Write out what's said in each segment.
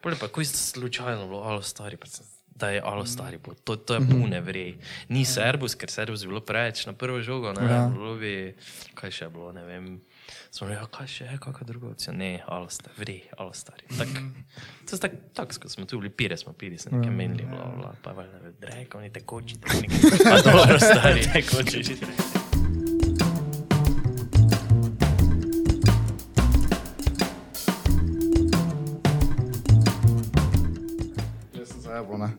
Pole pa, ko je slučajno bilo alo stari, sem- da je alo stari, bo. to, to je pune vrej. Ni Serbus, ker Serbus je bilo preveč na prvo žogo, ne, Ja. bilo bi, kaj še je bilo, ne vem. Smo rekli, ja, kaj še je, kakšna druga opcija? Ne, alo stari, vrej, alo stari. Tak, to je tako, tak, ko smo tu bili, pire smo pili, se nekaj menili, bla, bla, bla, pa valjda, dreko, ni tekoči, tekoči. Pa dobro, stari, tekoči.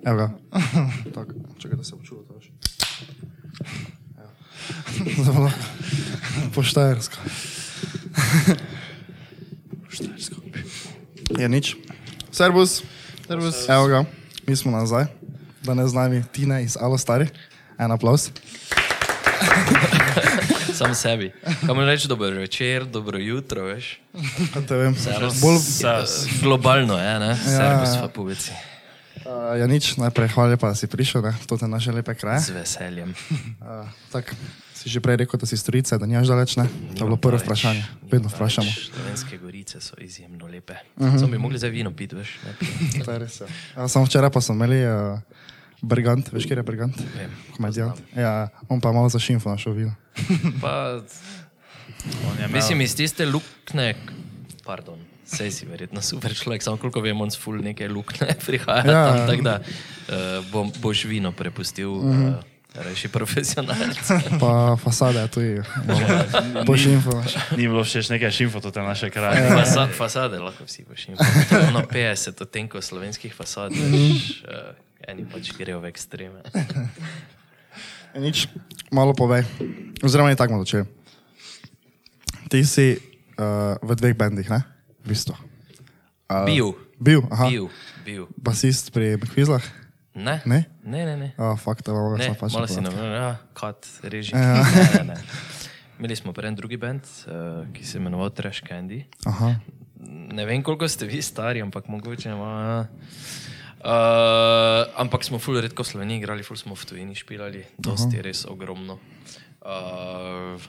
Evo ga. Tako, čakaj, da se bo čulo to še. Evo. Zdaj bo lahko. Po štajersko. Štajersko. Je nič. Servus. Servus. Evo ga, mi smo nazaj. Danes z nami Tina iz Alo Stari. En aplaus. Sam sebi. Kam reči dobro večer, dobro jutro, veš? A te vem. Servus. Bolj. Globalno je, ne? Servus ja. pa poveci. Uh, je nič, najprej hvala lepa, da si prišel, ne? To je naše lepe kraje. Z veseljem. Uh, tak, si že prej rekel, da si storica, da nimaš daleč, ne? To je bilo prvo vprašanje. Vedno vprašamo. Slovenske gorice so izjemno lepe. Uh -huh. Samo bi mogli zdaj vino piti, veš? To je res. Ja. Ja, samo včeraj pa smo imeli uh, Bergant, veš, kje je Bergant? Vem, Komedijan. Ja, on pa malo za šimfo našel vino. Pa, mislim, iz tiste lukne, pardon, sej si verjetno super človek, samo koliko vem, on s ful neke lukne prihaja Ja. ja. tam, tako da uh, bom, boš vino prepustil uh -huh. uh, reši profesionalce. Pa fasade, tu je. Po šimfo. naš. Ni bilo všeč nekaj šimfo, to je naše kraje. Fasa, fasade lahko vsi boš imel. No, 50 odtenkov slovenskih fasad, veš, uh, eni pač grejo v ekstreme. E, Nič, malo povej. Oziroma, ne tako malo začel. Ti si uh, v dveh bendih, ne? V bistvu. Uh, Bil, Bil, aha. bil, bil. Basist pri McQuizlah. Ne? Ne? Ne, ne, ne. Oh, fakt, da Ne, sem pač malo si nam, ja, kat, reži. Ja. Ne, ne, ne. Imeli smo prej en drugi band, uh, ki se je imenoval Trash Candy. Aha. Ne vem, koliko ste vi stari, ampak mogoče malo. Uh, ampak smo ful redko v Sloveniji igrali, ful smo v tujini špilali, dosti res ogromno. Uh,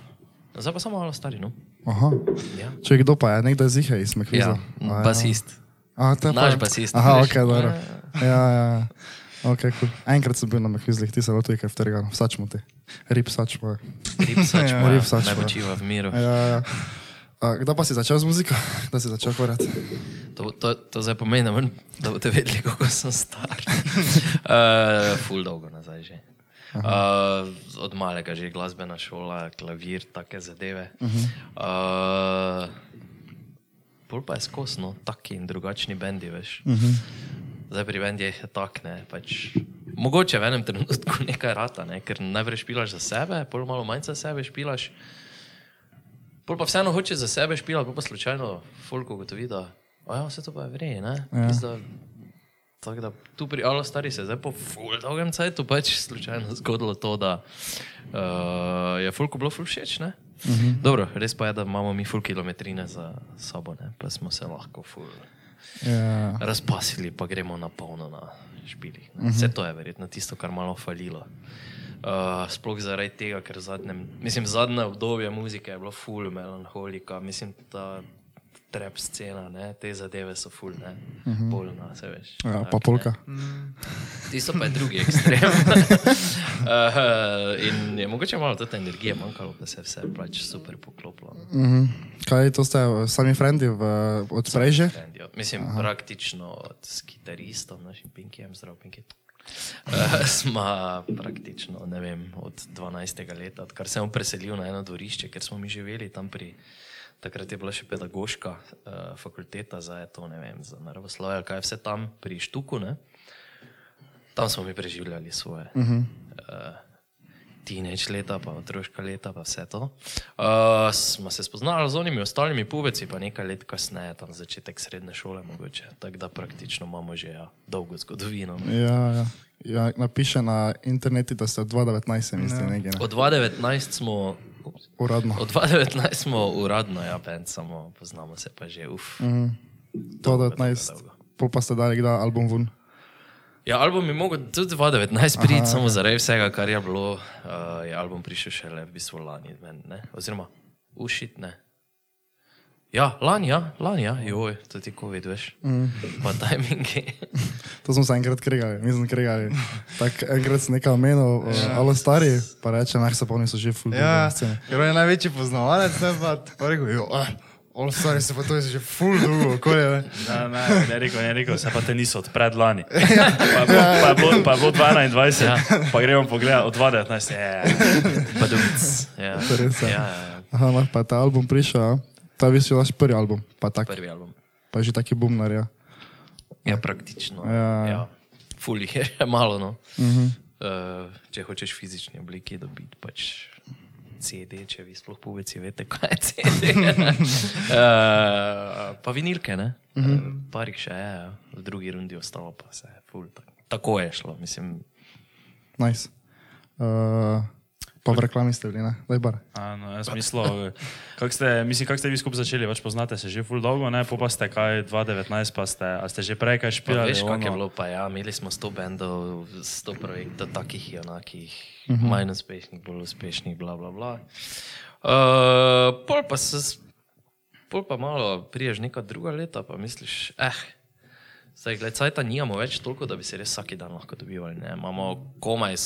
zdaj pa samo malo stari, no. Aha. Ja, Če kdo pa je, nekdaj zihe iz ja McQuizla. basist. A, to je Naš pa- basist, Aha, ok, dobro. Ja, ja. ja. Ok, cool. Enkrat sem bil na McQuizlih, ti se lotuj, kaj v Terganu. Vsač mu te. Rip Ja, ja, Ripsač, ne ja. počiva v miru. Ja, ja. A, kdaj pa si začel z muziko? Kdaj si začel korati? To, to, to zdaj pomeni, da da boste vedeli, kako sem star. uh, ful dolgo nazaj že. Uh, od malega že glasbena šola, klavir, take zadeve. Uh, Pol pa je skosno, taki in drugačni bendi, veš. Zdaj pri bendih je tak, ne, pač. Mogoče v enem trenutku nekaj rata, ne, ker najprej špilaš za sebe, pol malo manj za sebe špilaš. Pol pa vseeno hoče za sebe špilati, pa, pa slučajno folk ugotovi, da "A ja, vse to pa je vrej, ne? Ja. Tako da tu pri Alo Stari se je zdaj po ful dolgem cajtu pač slučajno zgodilo to, da uh, je folku bilo ful všeč, ne? Uh -huh. Dobro, res pa je, da imamo mi ful kilometrine za sabo, ne? Pa smo se lahko ful Ja. razpasili, pa gremo na polno na špilih. Uh -huh. Vse to je verjetno tisto, kar malo falilo. Uh, sploh zaradi tega, ker zadnjem, mislim, zadnje obdobje muzike je bilo full melanholika, mislim, ta trap scena, ne, te zadeve so full, ne, uh -huh. bolna, se veš. ja, Tak, pa polka. Tisto pa je drugi ekstrem. uh, in je mogoče malo te energije manjkalo, da se je vse pač super poklopilo. Mhm. Kaj to ste eh, sami frendi v, od prej že? Bendijo. Mislim, Aha. praktično od kitaristom, našim Pinkijem, zdrav Pinki. Uh, smo praktično, ne vem, od 12. leta, odkar sem se preselil na eno dvorišče, ker smo mi živeli tam pri. Takrat je bila še pedagoška uh, fakulteta za to, ne vem, za naravoslovje, kaj je vse tam pri Štuku. Ne? Tam smo mi preživljali svoje uh -huh. uh, teenage leta, pa otroška leta, pa vse to. Uh, smo se spoznali z onimi ostalimi pubeci, pa nekaj let kasneje, tam začetek srednje šole, mogoče. Tako da praktično imamo že ja, dolgo zgodovino. no. Ja, ja. ja, napiše na internetu, da ste od 2019, mislim, nekaj. Ne? Od 2019 smo. Uradno. Od 2019 smo uradno, ja, bend, samo poznamo se pa že, uf. Mm. 2019, pol pa ste dali kdaj album ven. Ja, album je mogel tudi 2019 priti, samo zaradi vsega, kar je bilo, uh, je album prišel šele v bistvu lani, ne? oziroma ušit, ne. Ja, lani, ja, lani, ja, joj, to ti COVID, veš. Mm. Pa tajmingi. To smo se enkrat kregali, mi smo kregali. Tako enkrat sem nekaj omenil, ja. alo stari, pa reče, nah se pomni, so že full Ja, ker on je največji poznavalec, ne pa, pa rekel, jo, ah, all stari se pa to je že full dolgo, okolje, ne. Ne, ne, ne rekel, ne rekel, se pa te niso od predlani. Pa je bilo, pa je bilo, pa je bilo 22, Ja. pa gremo pogledat od 2019. Je, Pa duc. Ja, je res, ja. ja, ja, Aha, no, pa je ta album prišel, ta je bil vaš prvi album, pa tak, prvi album. pa je že taki bumnar, ja. Ja, praktično. Ja. ja. Ful jih je še malo, no. Uh Mhm. -huh. uh, če hočeš v fizični obliki dobiti, pač CD, če vi sploh poveci, veste, kaj je CD. uh, pa vinilke, ne? Uh -huh. uh, parih še je, v drugi rundi ostalo pa se je ful. Tak. Tako je šlo, mislim. Nice. Uh, pa v reklami ste bili, ne? Daj bar. A, no, jaz mislil, kako ste, mislim, kak ste vi skupaj začeli, več poznate se že full dolgo, ne, po pa ste kaj 2019, pa ste, a ste že prej kaj Pa špilali? veš, kako je ono? bilo, pa ja, imeli smo 100 bendov, 100 projektov, takih in onakih, uh -huh. manj uspešnih, bolj uspešnih, bla bla bla. Uh, pol pa se, pol pa malo priješ neka druga leta, pa misliš, eh, zdaj gled, cajta nimamo več toliko, da bi se res vsak dan lahko dobivali, ne, imamo komaj,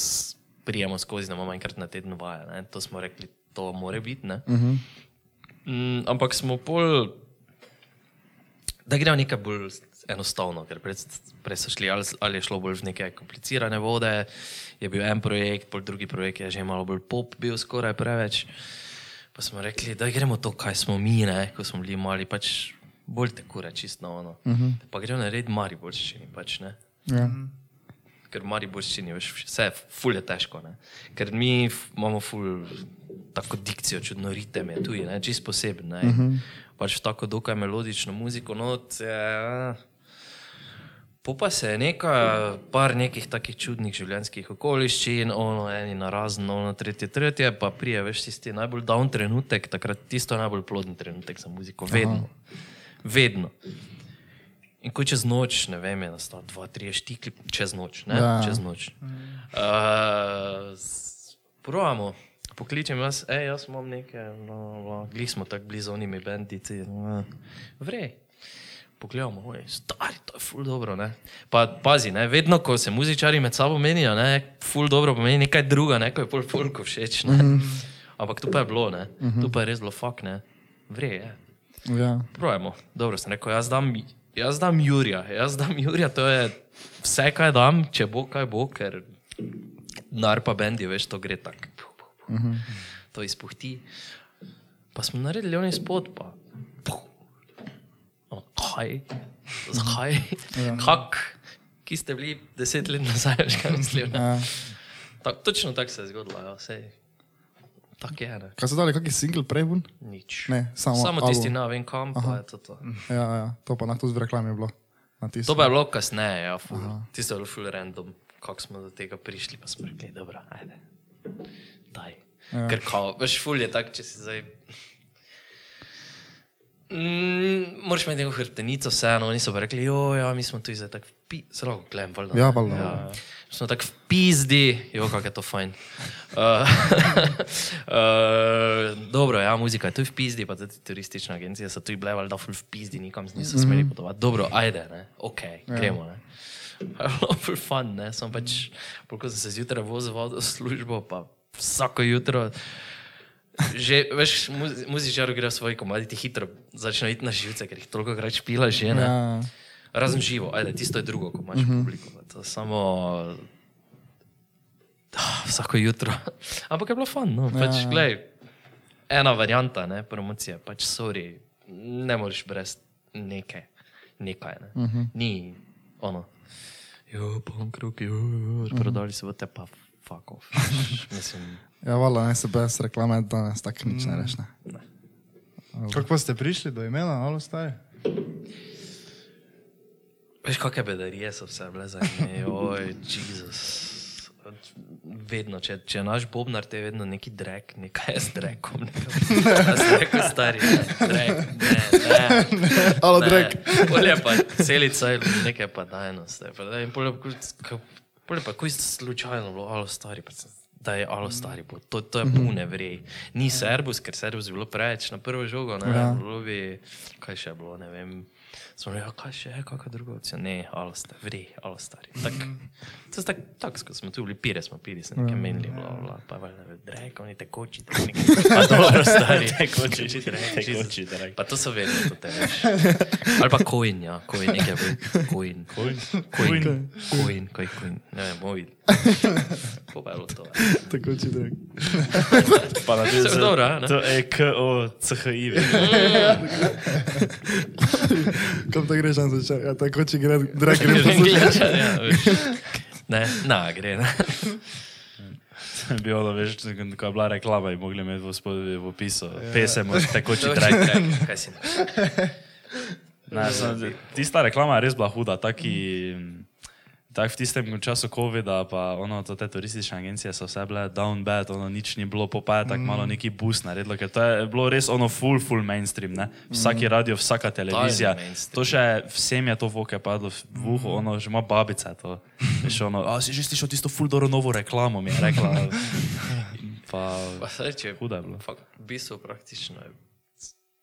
prijemo skozi, da imamo enkrat na teden vaje, ne, to smo rekli, to more biti, ne. Uh -huh. mm, ampak smo pol da gre nekaj bolj enostavno, ker prej, prej so šli ali, ali je šlo bolj v neke komplicirane vode, je bil en projekt, pol drugi projekt je že malo bolj pop, bil skoraj preveč. Pa smo rekli, da gremo to, kaj smo mi, ne, ko smo bili mali, pač bolj tekure, čisto ono. Uh -huh. Pa gremo narediti mari boljščini, pač ne. Ja. Ker Mariborščini veš, vse je ful je težko. Ne? Ker mi imamo ful tako dikcijo, čudno ritem je tuji, ne? čist poseben. Uh -huh. Pač tako dokaj melodično muziko not je. Po pa se je nekaj, par nekih takih čudnih življenjskih okoliščin, ono eni na razen, ono tretje, tretje, pa prije veš tisti najbolj down trenutek, takrat tisto najbolj ploden trenutek za muziko, vedno. Aha. Vedno. In ko čez noč, ne vem, je nastal dva, tri štikli, čez noč, ne, Ja. čez noč. Uh, Probamo, pokličem jaz, hej, jaz imam nekaj, no, glih smo tako blizu onimi bendici, no, vrej. Pogledamo, oj, stari, to je ful dobro. Ne? Pa pazi, ne? vedno ko se muzičari med sabo menijo, ne? ful dobro pomeni nekaj druga, nekaj je pol folko všeč. Ne? Ampak tu pa je bilo, ne? tu pa je res bilo fuk, ne, vrej je. Ja. Probajmo. Dobro sem rekel, jaz dam, jaz dam Jurija, jaz dam Jurija, to je vse, kaj dam, če bo, kaj bo, ker narpa bendi, veš, to gre tako. Uh -huh. To izpuhti. Pa smo naredili oni spod, pa. O, Kaj? Zakaj? Ja. Kak? Ki ste bili deset let nazaj, veš kaj mislim. Ja. Tak, točno tako se je zgodilo, ja, sej. Tako je, ne. Kaj so dali, kakšen single prej ven? Nič. Ne, samo samo tisti album. na vem kam, pa je to to. Ja, ja, to pa na to z reklami je bilo. To pa je bilo kasneje, ja, ful. Tisto je bilo ful random, kako smo do tega prišli, pa smo rekli, dobro, ajde. Daj. Ja. Ker kao, veš, ful je tak, če si zdaj... Mm, moraš imeti neko hrbtenico, vseeno, oni so pa rekli, jo, ja, mi smo tu zdaj tako pi... Zelo gledam, valjda. Ja, valjda. Ja. Smo tako pizdi, jo, kako je to fajn. Uh, uh, dobro, ja, muzika je tu v pizdi, pa tudi turistične agencije so tu bile, valjda, ful v pizdi, nikam niso smeli potovati. Dobro, ajde, ne, ok, gremo, ne. Je bilo ful fun, ne, sem pač, ko sem se zjutraj vozil v službo, pa vsako jutro. Že, veš, muz- muzičar gre v svoj komadi, ti hitro začne iti na živce, ker jih toliko krat špila že, ne. Ja. Razen živo, ajde, tisto je drugo, ko imaš uh -huh. publiko. To je samo ah, vsako jutro. Ampak je bilo fun, no, pač, Ja. glej, ena varianta, ne, promocija, pač sorry, ne moreš brez nekaj, nekaj, ne. Uh -huh. Ni ono, jo, punk rock, jo, jo, prodali se v te pa. Mislim, Ja, vala, ne se brez reklame danes tako nič ne reš. Ne. Kako ste prišli do imena, alo stari? Veš, kakšne bedarije so vse bile za njih, oj, Jezus. Vedno, če, če je naš bobnar, te je vedno neki drek, nekaj je z drekom. Jaz sem rekel, stari, drek, ne, ne. Alo, ne. drek. Polje pa celica, nekaj pa dajnost. Pa, daj, polje, pa, je slučajno bilo, alo, stari, pa sem da je alo stari bo. To, to je pune vrej. Ni Serbus, ker Serbus bi bilo preveč na prvo žogo, ne, Ja. bilo bi, kaj še je bilo, ne vem. Smo rekli, kaj še je, kakšna druga opcija. Ne, alo stari, vrej, alo stari. Tak, to je tako, tak, ko smo tu bili, pire smo pili, se nekaj menili, bla, bla, pa valjda, drek, oni tekoči, drek. Pa dobro, stari. Tekoči, drek, tekoči, drek. Pa to so vedno, to te veš. Ali pa coin, ja, coin, nekaj bi. Coin. Coin, coin, kaj coin, ne vem, videli. Ko pa je bilo to. Tako če drek. Pa na Vse dobro, a, ne? To je K-O-C-H-I. Kam to greš, Anzo? Ja, tako če gre, drek gre. Angličan, ja, veš. Ne, na, gre, ne. Bi bilo, veš, ko je bila reklama, bi mogli imeti v spodnjem v opisu. Pesem, tekoči To je trek. trek, kaj si ne. Ne, sem, tista reklama je res bila huda, taki, tak v tistem času COVID-a, pa ono, to te turistične agencije so vse bile down bad, ono nič ni bilo, pa je tako malo neki boost naredilo, ker to je bilo res ono full, full mainstream, ne? Vsaki radio, vsaka televizija. mainstream. To še vsem je to voke padlo v uho, ono, že ima babica to. Veš, ono, a si že slišal tisto full dobro novo reklamo, mi je rekla. Pa, Pa saj, če huda je bilo. Fakt, v bistvu praktično je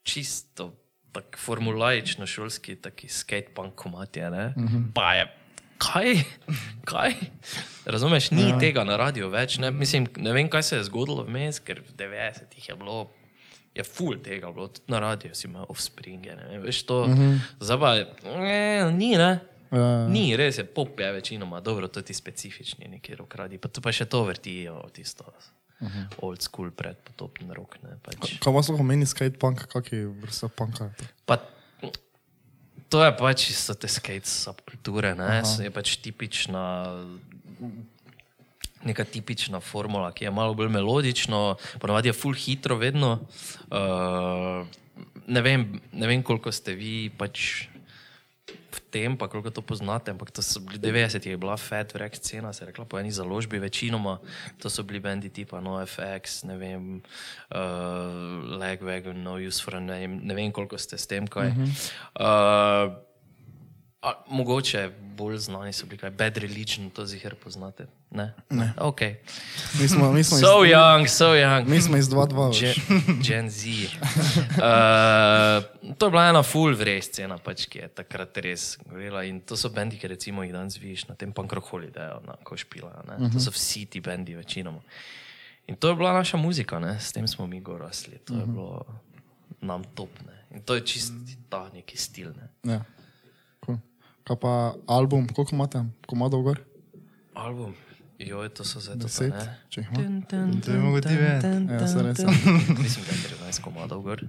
čisto tak formulaično šolski, taki skatepunk komat je, ne? Mm -hmm. Pa je, kaj, kaj? Razumeš, ni ja. tega na radiju več, ne? Mislim, ne vem, kaj se je zgodilo vmes, ker v 90-ih je bilo, je full tega bilo, tudi na radiju si imel offspring, ne vem, veš to, mm -hmm. je, ne, ni, ne? Ja. Ni, res je, pop je večinoma, dobro, to ti specifični neki rok radi, pa to pa še to vrtijo, tisto uh -huh. old school predpotopni rok, ne, pač. Kaj vas lahko meni skatepunk, kak je vrsta punka? Pa, to je pač čisto te skate subkulture, ne, je pač tipična, neka tipična formula, ki je malo bolj melodična, ponavadi je full hitro vedno. Uh, ne, vem, ne vem, koliko ste vi pač v tem, pa koliko to poznate, ampak to so bili 90, je bila Fat Wreck scena, se je rekla po eni založbi, večinoma to so bili bendi tipa NoFX, ne vem, uh, Legwagon, No Use for a Name, ne vem koliko ste s tem, kaj. Uh -huh. uh, A, mogoče bolj znani so bili, kaj Bad Religion, to zihar poznate. Ne? ne. Ok. Mi smo, mi smo, So iz, young, so young. mi smo iz 2-2. Gen, Gen Z. Uh, to je bila ena full vrej scena, pač, ki je takrat res gorela. In to so bendi, ki recimo jih danes vidiš na tem pankrokoli, da je na košpila. Uh -huh. To so vsi ti bendi večinoma. In to je bila naša muzika, ne? s tem smo mi gorasli. To je bilo nam top. Ne? In to je čist ta neki stil. Ne? Ja. Cool. Kaj pa album, koliko imate, komadov gor? Album. Joj, to so zdaj to pa, Deset, ne. če jih ima. To je mogoče vedeti. Ja, se res. Mislim, da je 13 komadov gor.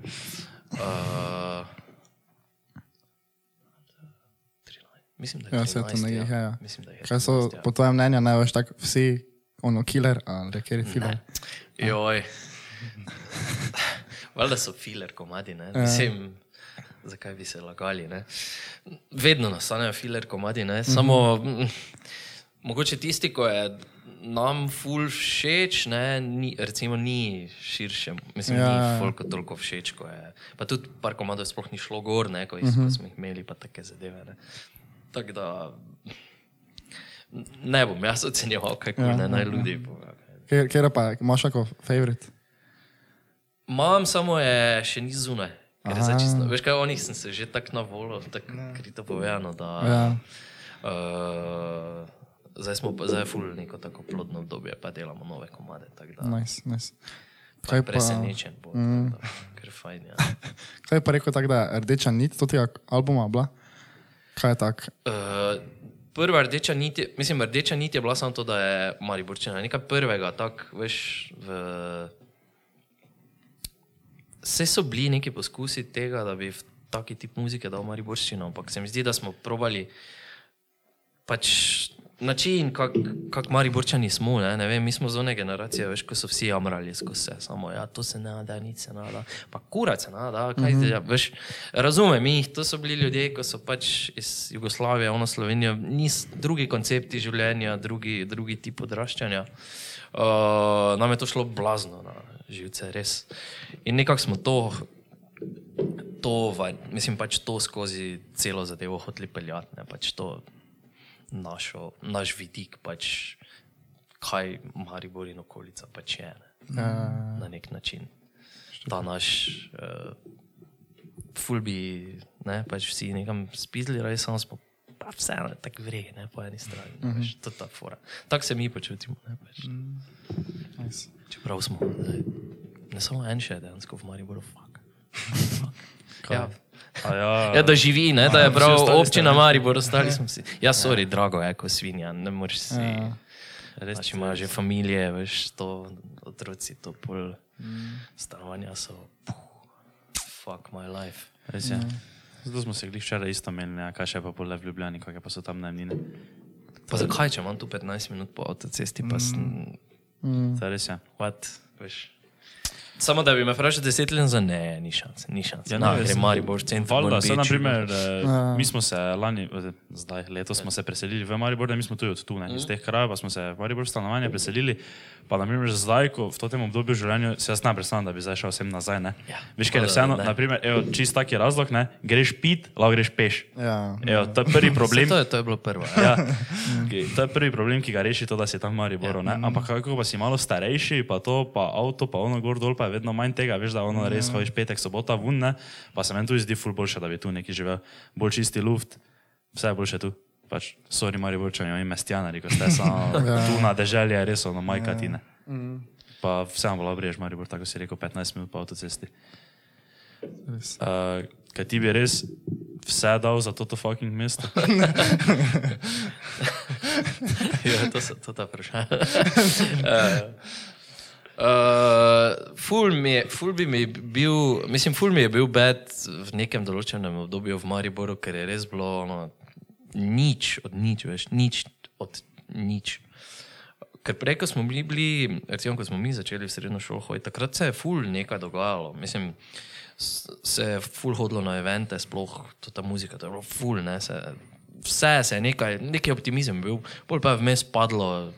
Uh, 13. Mislim, da je Ja, se to 13, nekaj, ja, ja. Mislim, da je Kaj so 13, ja. po tvojem mnenju največ tak vsi, ono, killer ali rekeri filler? Joj. Valjda so filer komadi, ne? Mislim, zakaj bi se lagali, ne? Vedno nastanejo filer komadi, ne? Samo, mm, mogoče tisti, ko je nam ful všeč, ne, ni, recimo ni širše, mislim, Ja, ja, ja, ja. ni folko toliko všeč, ko je, pa tudi par komadov sploh ni šlo gor, ne, ko, jih, uh -huh. ko smo jih imeli, pa take zadeve, ne. Tako da, ne bom jaz ocenjeval, kaj kul, ne, naj ljudi povejo. Kjer, pa imaš ako favorite? Imam, samo je še ni zunaj. Je zdaj čisto- Veš kaj, o njih sem se že tako navolil, tako krito povedano, da Ja. uh, zdaj smo pa, zdaj je ful neko tako plodno obdobje, pa delamo nove komade, tako da Nice, nice. pa Kaj pa, presenečen bo, mm. tako da, ker je fajn, ja. kaj pa rekel tako, da je rdeča nit tega albuma bila? Kaj je tak? Uh, prva rdeča nit, je, mislim, rdeča nit je bila samo to, da je Mariborčina, nekaj prvega, tako, veš, v... Vse so bili neki poskusi tega, da bi v taki tip muzike dal Mariborščino, ampak se mi zdi, da smo probali pač način, kako kak Mariborčani smo, ne? ne vem, mi smo z one generacije, veš, ko so vsi jamrali skozi vse, samo ja, to se ne da, nič se ne da, pa kurac se ne da, kaj ti, ja, veš, razumem jih, to so bili ljudje, ko so pač iz Jugoslavije, ono Slovenijo, nis, drugi koncepti življenja, drugi, drugi tip odraščanja. Uh, nam je to šlo blazno na živce, res. In nekako smo to, to, mislim pač to skozi celo zadevo hoteli peljati, ne pač to našo, naš vidik, pač, kaj Maribor in okolica pač je. Ne? Ja, Na nek način. Ta naš, uh, ful bi, ne, pač vsi nekam spizli, res samo smo, pa vseeno tako vre, ne, po eni strani. Mm -hmm. To je ta fora. Tako se mi počutimo, ne, pač. nice. Čeprav smo, zdaj, ne samo en še dejansko v Mariboru, fuck. fuck. Ja. A ja, Ja, da živi, ne, da je prav občina Maribor, ostali smo si. Ja, sorry, drago je, ko svinja, ne moreš si. Ja. res Pač imajo že familije, veš, to otroci, to pol stanovanja so. Puh, fuck my life. Res je. Zato smo se glih včeraj isto menili, a kaj še pa pole v Ljubljani, kakšne pa so tam najmnine. Pa zakaj, če imam tu 15 minut po avtocesti, pa sem. To je res je. What? Veš. Samo da bi me vprašal deset let za ne, ni šans, ni šans. Ja, ne, na, gre sem- Maribor, center. Valjda, Moram se biti. naprimer, eh, mi smo se lani, eh, zdaj letos smo se preselili v Maribor, ne, mi smo tudi od tu, ne, iz teh krajev pa smo se v Maribor stanovanje preselili. Pa naprimer zdaj, ko v tem obdobju življenja, se jaz ne predstavljam, da bi zdaj šel vsem nazaj, ne. Ja. Veš, ker je vseeno, ne. naprimer, evo, čist tak je razlog, ne, greš pit, lahko greš peš. Ja. Evo, to je prvi problem. To je, to je bilo prvo. Ja. Ja, okay. To je prvi problem, ki ga reši to, da si tam v Mariboru. Ja. Ampak kako pa si malo starejši, pa to, pa avto, pa ono gor dol, pa je vedno manj tega, veš, da ono res hojiš petek, sobota ven, ne? pa se meni tu zdi ful boljše, da bi tu neki živel, bolj čisti luft, vse je boljše tu. Pač, sorry, Mariborčani, oni mestjanari, ko ste samo tu na deželje, je res ono majkatine. Pa vseeno bo dobro, Maribor, tako si rekel, 15 minut po avtocesti. Uh, kaj ti bi res vse dal za toto fucking mesto? ja, to so to ta vprašanja. uh, uh, ful, mi je, ful bi mi bil, mislim, ful mi je bil bed v nekem določenem obdobju v Mariboru, ker je res bilo ono, nič od nič, veš, nič od nič. Ker prej, ko smo bili, bili recimo, ko smo mi začeli v srednjo šolo hoditi, takrat se je ful nekaj dogajalo. Mislim, se je ful hodilo na evente, sploh ta muzika, to je bilo ful, ne, se, vse se je nekaj, neki optimizem bil, bolj pa je vmes padlo,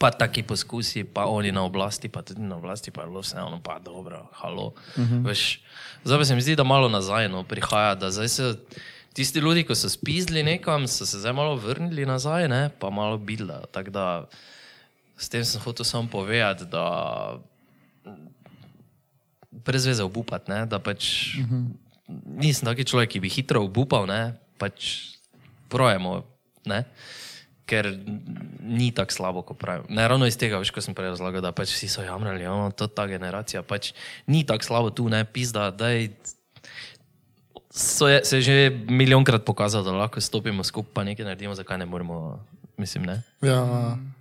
pa taki poskusi, pa oni na oblasti, pa tudi na oblasti, pa je bilo vseeno, pa dobro, halo. Uh -huh. Veš, zdaj pa se mi zdi, da malo nazaj no, prihaja, da zdaj se tisti ljudje, ki so spizli nekam, so se zdaj malo vrnili nazaj, ne, pa malo bilda. Tako da s tem sem hotel samo povedati, da brez veze obupati, ne, da pač uh -huh. nisem taki človek, ki bi hitro obupal, ne, pač projemo, ne. Ker ni tako slabo, kot pravim. Ne, ravno iz tega, veš, ko sem prej razlagal, da pač vsi so jamrali, ono, to ta generacija, pač ni tako slabo tu, ne, pizda, da je. Je, se je že milijonkrat pokazalo, da lahko stopimo skupaj, pa nekaj naredimo, zakaj ne moremo, mislim, ne. Ja,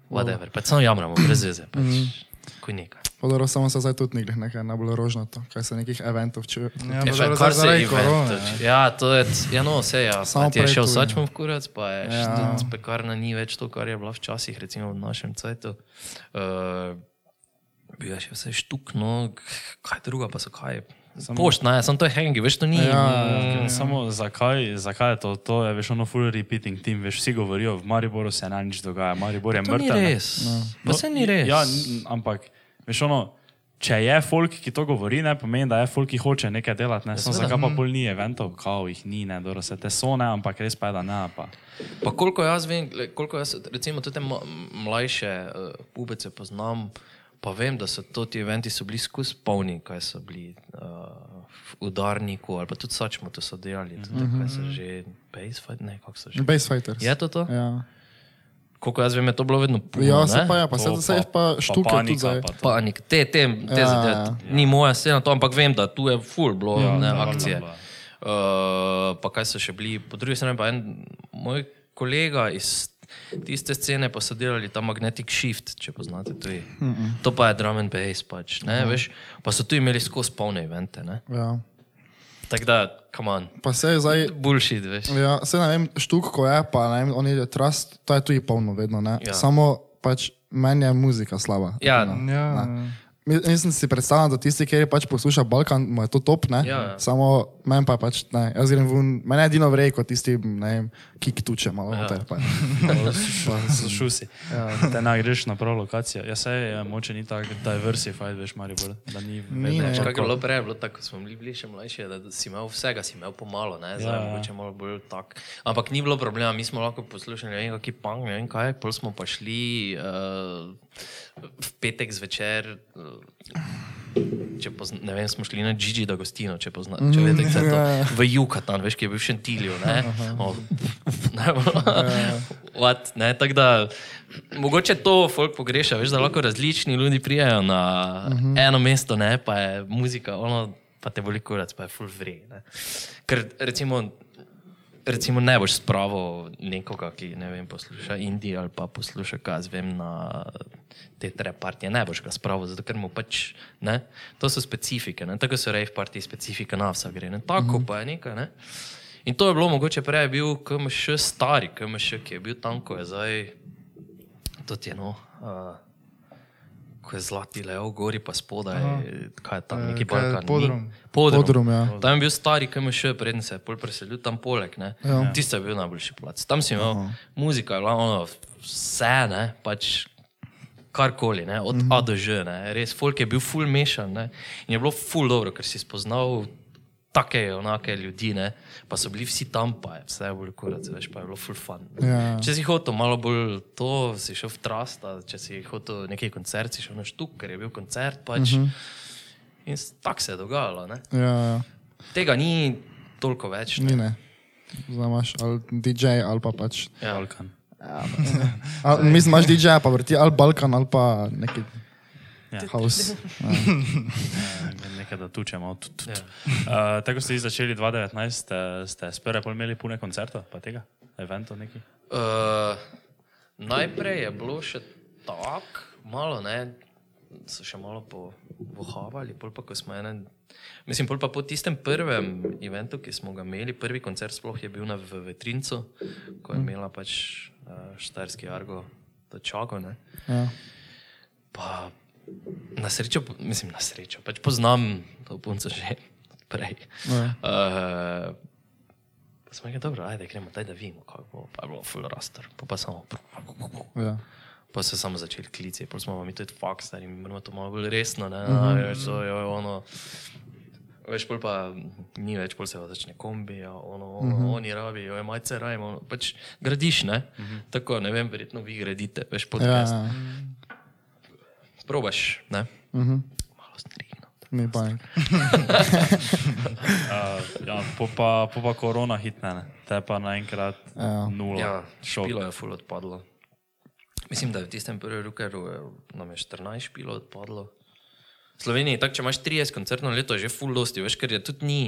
Whatever, pač samo jamramo, brez veze, pač, ko nekaj. Podoro, samo se zdaj tudi ni glih nekaj najbolj rožnato, kaj se nekih eventov čuje. Ja, Ja, pa še kar se zaradi event korone, tiče. Ja, to je, ja, no, vse je jasno. Samo Ti je šel tu, ja. sačmom v kurac, pa je Ja. ja. pekarna ni več to, kar je bila včasih, recimo v našem cajtu. Uh, bil je še vse štuk, no, kaj druga pa so kaj. Poštna je, samo to je hengi, veš, to ni. Ja, Ja, samo zakaj, zakaj je to? To je veš ono full repeating team, veš, vsi govorijo, v Mariboru se ne nič dogaja, Maribor je To ni mrtev. ne. res. No, se ni res. Ja, ampak, veš ono, če je folk, ki to govori, ne pomeni, da je folk, ki hoče nekaj delati, ne. Samo zakaj pa pol ni eventov, kao jih ni, ne, dobro se te so, ne, ampak res pa je, da ne, pa. Pa koliko jaz vem, koliko jaz recimo tudi mlajše uh, pubece poznam, pa vem, da so to ti eventi so bili skozi polni, kaj so bili uh, v udarniku ali pa tudi sačmo to so delali, tudi kaj so že base fight, ne, kako so že. Base fighters. Je to to? Ja, Koliko jaz vem, je to bilo vedno puno, ja se pa je, pa se To zdaj pa štuke tudi zdaj. pa. Panik, te, te, te Ja, ja, zadeve, ja. ni moja scena, to, ampak vem, da tu je full bilo ja, ne, ja, akcije. valjda, Uh, pa kaj so še bili, po drugi strani pa en moj kolega iz tiste scene pa so delali ta magnetic shift, če poznate to. Mm -mm. To pa je drum and bass pač, ne, mm. veš, pa so tu imeli skozi polne evente, ne. Ja. Tako da, Pa se je zdaj, bullshit, veš. ja, se ne vem, štuk, ko je, pa ne vem, oni je trust, to je tudi polno vedno, ne. Ja. Samo pač meni je muzika slaba. Ja, Ja, Mi- Mislim si predstavljam, da tisti, ki pač posluša Balkan, mu je to top, ne? Ja, ja. Samo meni pa pač, ne, jaz grem ven, meni je edino vrej, kot tisti, ne vem, kik tuče malo Ja. noter. pa- Zašel si. Ja. Te ne greš na prav lokacijo. Ja, se je, moče ni tako diversified, veš, Maribor, da ni Ni, vedno Kaj je bilo prej, bilo tako, ko smo bili še mlajši, da si imel vsega, si imel pomalo, ne, zdaj Ja, ja, ja. mogoče malo bolj tak. Ampak ni bilo problema, mi smo lahko poslušali, ne vem, kaki punk, ne vem kaj, pol smo pa šli uh, v petek zvečer. Uh, Če pozna, ne vem, smo šli na Gigi da gostino, če poznate, če veste, kaj je to. ja. V Jukatan, veš, ki je bil v Šentilju, ne? O, ne, What, ne, tako da, mogoče to folk pogreša, veš, da lahko različni ljudi prijajo na eno mesto, ne, pa je muzika, ono, pa te boli kurac, pa je full free. Ne. Ker recimo, recimo ne boš spravo nekoga, ki ne vem, posluša Indije ali pa posluša, kaj jaz vem, na te tre partije, ne boš ga spravo, zato ker mu pač, ne, to so specifike, ne, tako so rave partije, specifika na vsa gre, ne, tako mm -hmm. pa je nekaj, ne. In to je bilo mogoče prej, bil KMŠ stari, KMŠ, ki je bil tam, ko je zdaj, to je no, uh, ko je zlati levo, gori pa spodaj, Aha. kaj je tam, neki Eh, je Balkan. ni- Podrum? Podrum. Podrum, ja. Tam je bil stari KMŠ, preden se je pol preselil tam poleg. Ja. Tisti je bil najboljši plac. Tam si imel Aha. muzika, je bila ono, vse, ne, pač karkoli, ne, od mm -hmm. A do Ž, ne, res, folk je bil full mešan ne, in je bilo full dobro, ker si spoznal take onake ljudi, ne, pa so bili vsi tam, pa je vse bolj kurac, veš, pa je bilo full fun. Ja. Če si hotel malo bolj to, si šel v Trust, a če si hotel neki koncert, si šel na štuk, ker je bil koncert pač. Mm -hmm. In s- tako se je dogajalo. Ne. Ja, ja. Tega ni toliko več. Ni ne. Zdaj imaš ali DJ ali pa pač. Ja. Balkan. Ali, mislim, imaš DJ, pa vrti ali Balkan ali pa neki Ja. house. Ja, Nekaj, da tučemo. Tut, tut. Ja. Uh, tako ste začeli 2019, ste, ste sprve pol imeli pune koncertov, pa tega, eventov neki. Uh, najprej je bilo še tako, malo ne, so še malo povohavali, pol pa ko smo ene. Mislim, pol pa po tistem prvem eventu, ki smo ga imeli, prvi koncert sploh je bil na v Vetrincu, ko je imela pač uh, štajerski argo to čako. Ne. Ja. Pa na srečo, mislim na srečo, pač poznam to punco že prej. Ja. Uh, pa smo rekli, dobro, ajde, gremo, daj da vidimo, kako bo. Pa je bilo full raster, pa, pa samo. Ja. Pa so samo začeli klici, pa smo mi tudi faks, da jim moramo to malo bolj resno, ne, mm -hmm. več to je ono. Veš, pol pa ni več, pol se pa začne kombi, ja, ono, ono, mm -hmm. oni rabijo, je majce rajmo, pač gradiš, ne? Mm -hmm. Tako, ne vem, verjetno vi gradite, veš, Ja, podcast. ja. Probaš, ne? Mhm. Malo strigno. Ni pa nek. Uh, ja, po, pa, po pa korona hitne, ne. te pa naenkrat Ja. nula. Ja, špilo je full odpadlo. Mislim, da je v tistem prvem rukeru eh, nam je 14 špilo odpadlo. V Sloveniji, tak, če imaš 30 koncertov na leto, je že full dosti, veš, ker je tudi ni.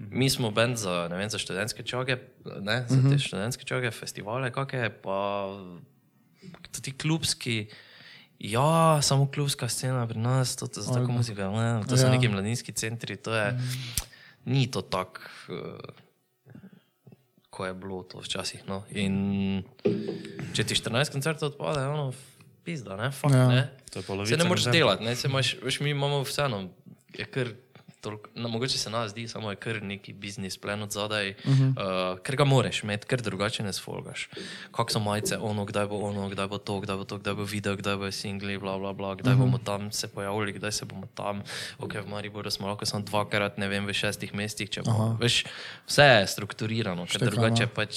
Mi smo bend za, ne vem, za študentske čoge, ne, za te študentske čoge, festivale, kakšne, pa tudi klubski. Ja, samo klubska scena pri nas, to je tako muzika, ne, to so Ja. neki mladinski centri, to je, ni to tako. Uh, ko je bilo to včasih. No. In če ti 14 koncertov odpade, ono, pizda, ne, fakt, Ja. ne. To je polovica Se ne moreš koncertov. delati, ne, se imaš, veš, mi imamo vseeno, je kar. Toliko, no, mogoče se nas zdi, samo je kar neki biznis plen od zadaj, uh -huh. uh, ker ga moraš imeti, ker drugače ne sfolgaš. Kak so majice, ono, kdaj bo ono, kdaj bo to, kdaj bo to, kdaj bo video, kdaj bo singli, bla, bla, bla, kdaj uh -huh. bomo tam se pojavili, kdaj se bomo tam. Ok, v Mariboru smo lahko samo dvakrat, ne vem, v šestih mestih, če bo. Veš, vse je strukturirano, ker Štekano. drugače pač.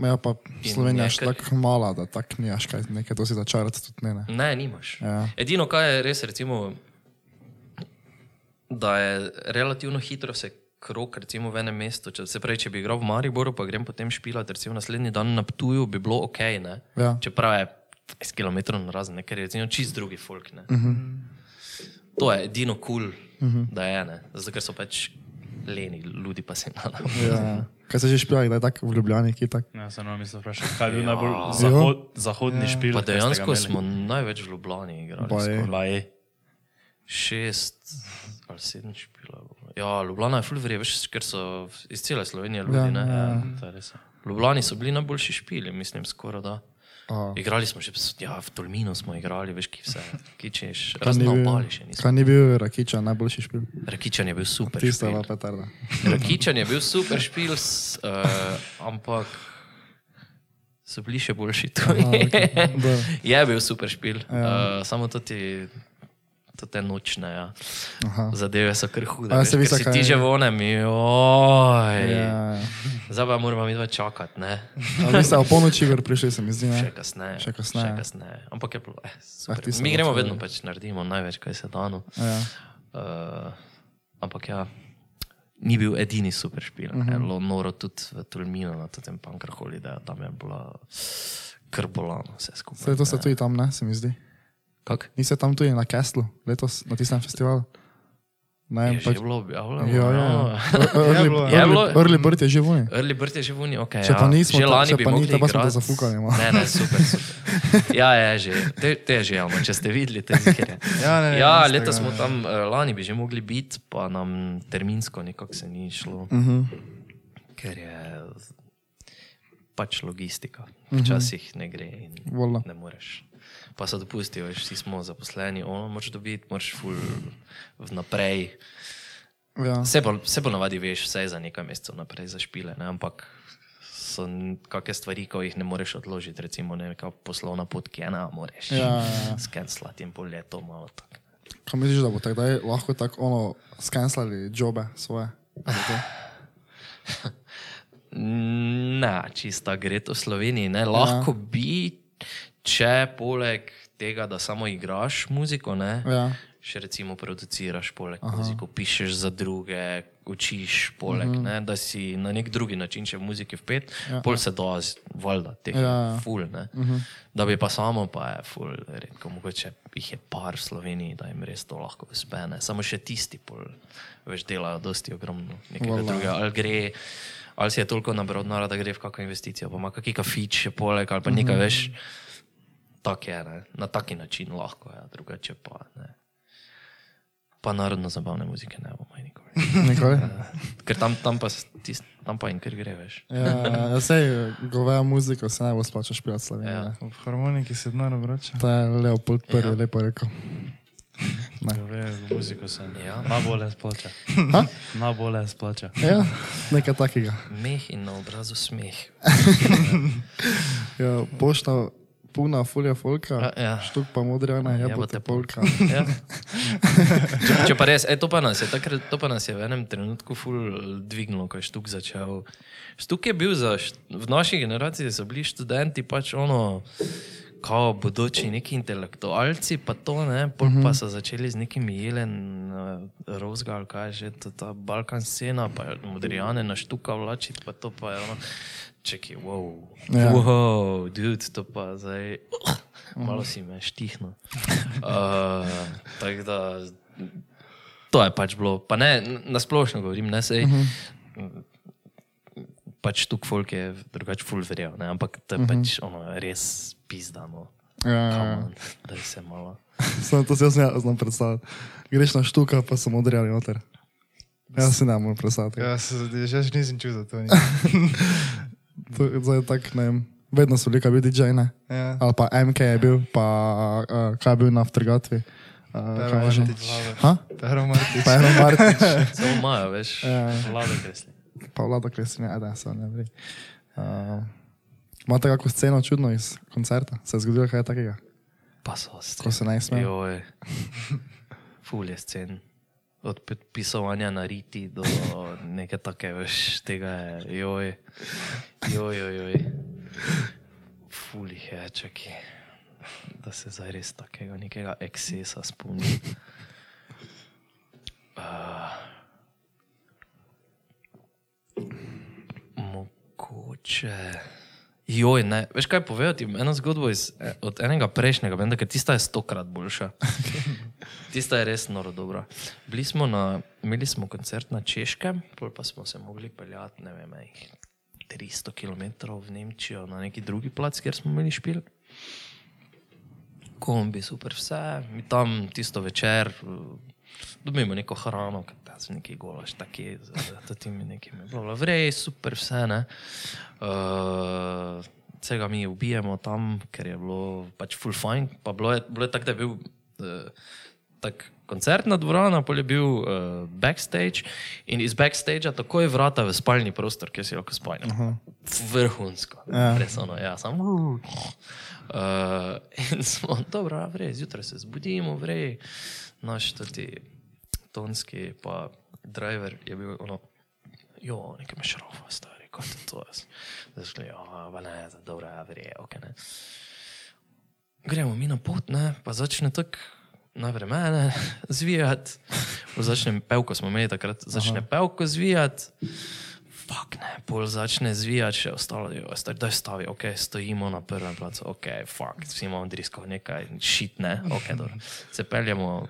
Ja, pa Slovenija je nekaj- tako mala, da tak nimaš kaj nekaj dosti začarati tudi ne. ne. Ne, nimaš. Ja. Edino, kar je res, recimo, da je relativno hitro se krok, recimo v enem mestu. Če, se pravi, če bi igral v Mariboru, pa grem potem špilat, recimo naslednji dan na Ptuju, bi bilo ok, ne? Ja. Čeprav je 20 km na razen, ker je recimo čist drugi folk. Uh -huh. To je edino kul, cool, uh -huh. da je ne, zato ker so pač leni, ljudi pa se nadam. Ja. Kaj se že špila, da je tako v Ljubljani, ki je tako. Ja, se nam mislim vprašati, kaj je bil Ja. najbolj zahod, zahodni špil. Pa dejansko smo največ v Ljubljani igrali. Pa je. Šest ali sedem špila. Ja, Ljubljana je full verje, veš, ker so iz cele Slovenije ljudi. Ja, Ja, ja. To je res. Ljubljani so bili najboljši špili, mislim, skoraj da. Aha. Igrali smo že, v- ja, v Tolminu smo igrali, veš, ki vse, ki češ, Kaj ni razno bil- obali še nismo. Kaj ni bil Rakiča najboljši špil? Rakičan je bil super. Tista špil. je petarda. Rakičan je bil super špil, s, uh, ampak so bili še boljši tu. Dobro. je bil super špil, ja. uh, samo to ti. To te nočne, ja. Aha. Zadeve so kar hude. Veš, se misli, si ti že vonem, joj. Ja. Zdaj pa moramo mi dva čakati, ne? A vi ste o polnoči gor prišli, se mi zdi, Še ne? kasneje. Še kasneje. Še kasneje. Ampak je bilo, eh, si Mi gremo vedno pač naredimo največ, kaj se da. No. Ja. Uh, ampak ja, ni bil edini super špil. Uh -huh. Bilo noro tudi v Tulminu na tem pankraholi, da tam je bila krbolano vse skupaj. Saj to ste tudi tam, ne, se mi zdi. Kak? Niste tam tudi na Kestlu, letos na tistem festivalu? Ne, Je pač. že bilo objavljeno. Ja, ja. no. Early, je bilo. early, early Bird je že vuni. Early Bird je že vuni, ok. Če ja. pa nismo, že ta- lani če bi pa ni, mogli te pa smo zafukali, malo. Ne, ne, super. super. Ja, je že. Te, te je že javno, če ste videli, te zikere. Ja, ne, ne, ja Instagram, letos smo ja. tam, uh, lani bi že mogli biti, pa nam terminsko nekako se ni šlo, Uh -huh. ker je pač logistika. Včasih ne gre in Voila. ne moreš. Pa se dopustijo, veš, vsi smo zaposleni, ono moraš dobiti, moraš ful vnaprej. Ja. Vse bolj, vse bolj navadi veš, vse je za nekaj mesecev naprej za špile, ne? ampak so kakšne stvari, ko jih ne moreš odložiti, recimo neka poslovna pot, ki ena, moraš Ja, ja, ja. skenslati in pol leto malo tako. Kaj misliš, da bo takdaj lahko tako ono skenslali jobe svoje? Ne, čista gre to v Sloveniji. Ne? Lahko ja. bi, če poleg tega, da samo igraš muziko, ne, Ja. še recimo produciraš poleg Aha. muziko, pišeš za druge, učiš poleg, uh -huh. ne, da si na nek drugi način še v muziki vpet, ja. pol se da, valjda, teh Ja, ja, ful. Ne. Uh -huh. Da bi pa samo, pa je ful, redko, mogoče jih je par v Sloveniji, da jim res to lahko uspe. Ne. Samo še tisti pol, veš, delajo dosti ogromno nekega Valjda. drugega, ali gre. Ali si je toliko nabral denarja, da gre v kakšno investicijo, pa ima kakšen kafič še poleg ali pa nekaj, veš. Tako je, ne? na taki način lahko, ja, drugače pa ne. Pa narodno zabavne muzike ne bomo nikoli. Nikoli? Ker tam, tam, pa, tist, tam pa in ker gre, veš. Ja, ja, sej, goveja muziko se najbolj splača špilati v Sloveniji. Ja. Ja. V harmoniki se denar vrača. To je Leopold prvi Ja. ja. lepo rekel. V muziko se Ja. najbolje splača. Ha? Najbolje splača. Ja, nekaj takega. Meh in na obrazu smeh. Ja, pošta puna fulja folka, Ja, ja. štuk pa modrjana, Jebote polka. Ja. Če, če pa res, e, to, pa nas je, takrat, to pa nas je v enem trenutku ful dvignilo, ko je štuk začel. Štuk je bil za, v naši generaciji so bili študenti pač ono, kao bodoči neki intelektualci, pa to ne, pol pa so začeli z nekimi jelen, uh, rozga ali kaj že, to, ta balkan scena, pa modrijane na štuka vlačiti, pa to pa je ono, čekaj, wow, Ja. ja. wow, dude, to pa zdaj, malo si me štihno. Uh, tako da, to je pač bilo, pa ne, nasplošno govorim, ne sej. Uh -huh. Pač tu folk je drugače full verjel, ne? ampak to je uh -huh. pač ono res pizdano. Ja, ja, ja. Da se malo. Samo to si jaz ne znam predstavljati. Greš na štuka, pa so modrjali noter. Jaz si ne morem predstavljati. Ja, se, že nisem čutil to. zdaj tak, ne vem, vedno so bili, kaj bil DJ, ne? Ja. Ali pa MK je bil, pa uh, kaj je bil na vtrgatvi. Uh, Pero je že? Martič. Pero Martič. Pero Martič. Samo imajo, veš. Ja, Vlada kresli. pa vlada kresni, a da, so ne vri. Uh, imate kakšno sceno čudno iz koncerta? Se je zgodilo kaj takega? Pa so Ko se naj smejo? Ful je scen. Od pisovanja na riti do neke take, veš, tega je, joj, joj, joj, joj. Ful jih je, čakaj, da se zdaj res takega nekega ekscesa spomnim. Uh, mogoče. Joj, ne. Veš kaj povedati? Eno zgodbo iz, eh, od enega prejšnjega, benda, ker tista je stokrat boljša. Tista je res noro dobra. Bili smo na, imeli smo koncert na Češkem, pol pa smo se mogli peljati, ne vem, ej, 300 km v Nemčijo na neki drugi plac, kjer smo imeli špil. Kombi, super vse, mi tam tisto večer eh, dobimo neko hrano, ker tam so neki golaš, taki, z temi nekimi, bla, vrej, super vse, ne. Uh, vsega mi ubijemo tam, ker je bilo pač full fine. Pa bilo je, bilo je tako, da je bil uh, tak koncertna dvorana, pol je bil uh, backstage in iz backstagea takoj vrata v spalni prostor, kjer si lahko spal. Vrhunsko. Ja. Res ono, ja, samo. Uh, in smo, dobro, vrej, zjutraj se zbudimo, vrej, naš tudi tonski, pa driver je bil ono, jo, nekaj me šrofa, stari, kot je to jaz. Zdaj šli, jo, pa ne, zdaj, dobro, vrej, ok, ne. Gremo mi na pot, ne, pa začne tako najprej mene zvijati, začne pevko, smo imeli takrat, začne Aha. pevko zvijati. Fak ne, pol začne zvijati, še ostalo je, da je stavi, ok, stojimo na prvem placu, ok, fak, vsi imamo drisko, nekaj šitne, ok, dobro. Se peljemo,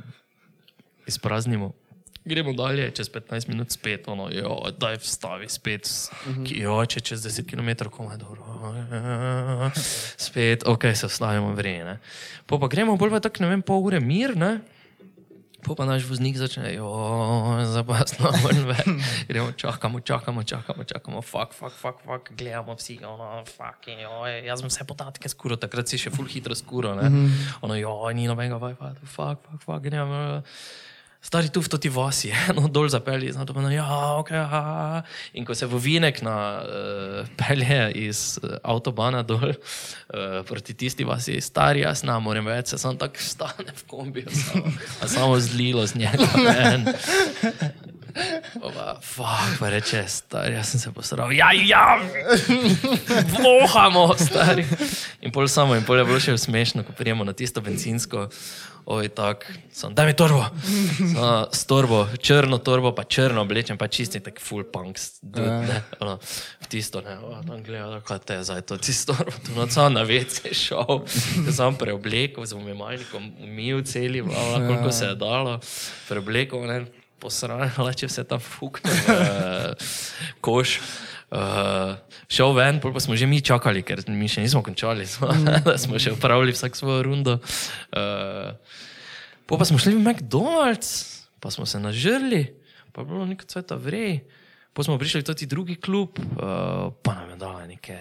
izpraznimo, gremo dalje, čez 15 minut spet, ono, jo, daj vstavi spet, ki jo, če čez 10 km, komaj dobro, spet, ok, se vstavimo vreme. Po pa gremo bolj pa tako, ne vem, pol ure mir, ne? Po pa naš voznik začne, jo, zapasno, vrnve. Gremo, čakamo, čakamo, čakamo, čakamo, fuk, fuk, fuk, fuk, gledamo vsi, ono, fuk, jo, jaz sem vse podatke skuro, takrat si še full hitro skuro, ne. Ono, jo, ni nobenega fuk, fuk, fuk, gremo. Stari tu v toti vasi, no dol zapelji, zato pa no, ja, ok, aha. In ko se vovinek na uh, pelje iz uh, avtobana dol uh, proti tisti vasi, stari, jaz ne morem več, se sam tako stane v kombiju, samo, samo zlilo z njega. ven. Pa, fuck, pa reče, stari, jaz sem se posral. Ja, ja, vohamo, stari. In pol samo, in pol je bilo še smešno, ko prijemo na tisto benzinsko. Oj, tak, sem, daj mi torbo. So, s torbo, črno torbo, pa črno oblečen, pa čisti tak full punk. Dude, ne, ono, tisto, ne, tam gleda, kaj te zdaj to, tisto torbo, tu noč na vece šel, sam preoblekel, z umivalnikom umil celi, bla, bla, koliko se je dalo, preoblekel, ne, posrano, če vse tam fukne v koš. Uh, šel ven, pa smo že mi čakali, ker mi še nismo končali, smo, da smo še upravili vsak svojo rundo. Uh, pol pa smo šli v McDonald's, pa smo se nažrli, pa je bilo nekaj cveta vrej. Pa smo prišli toti drugi klub, uh, pa nam je dala neke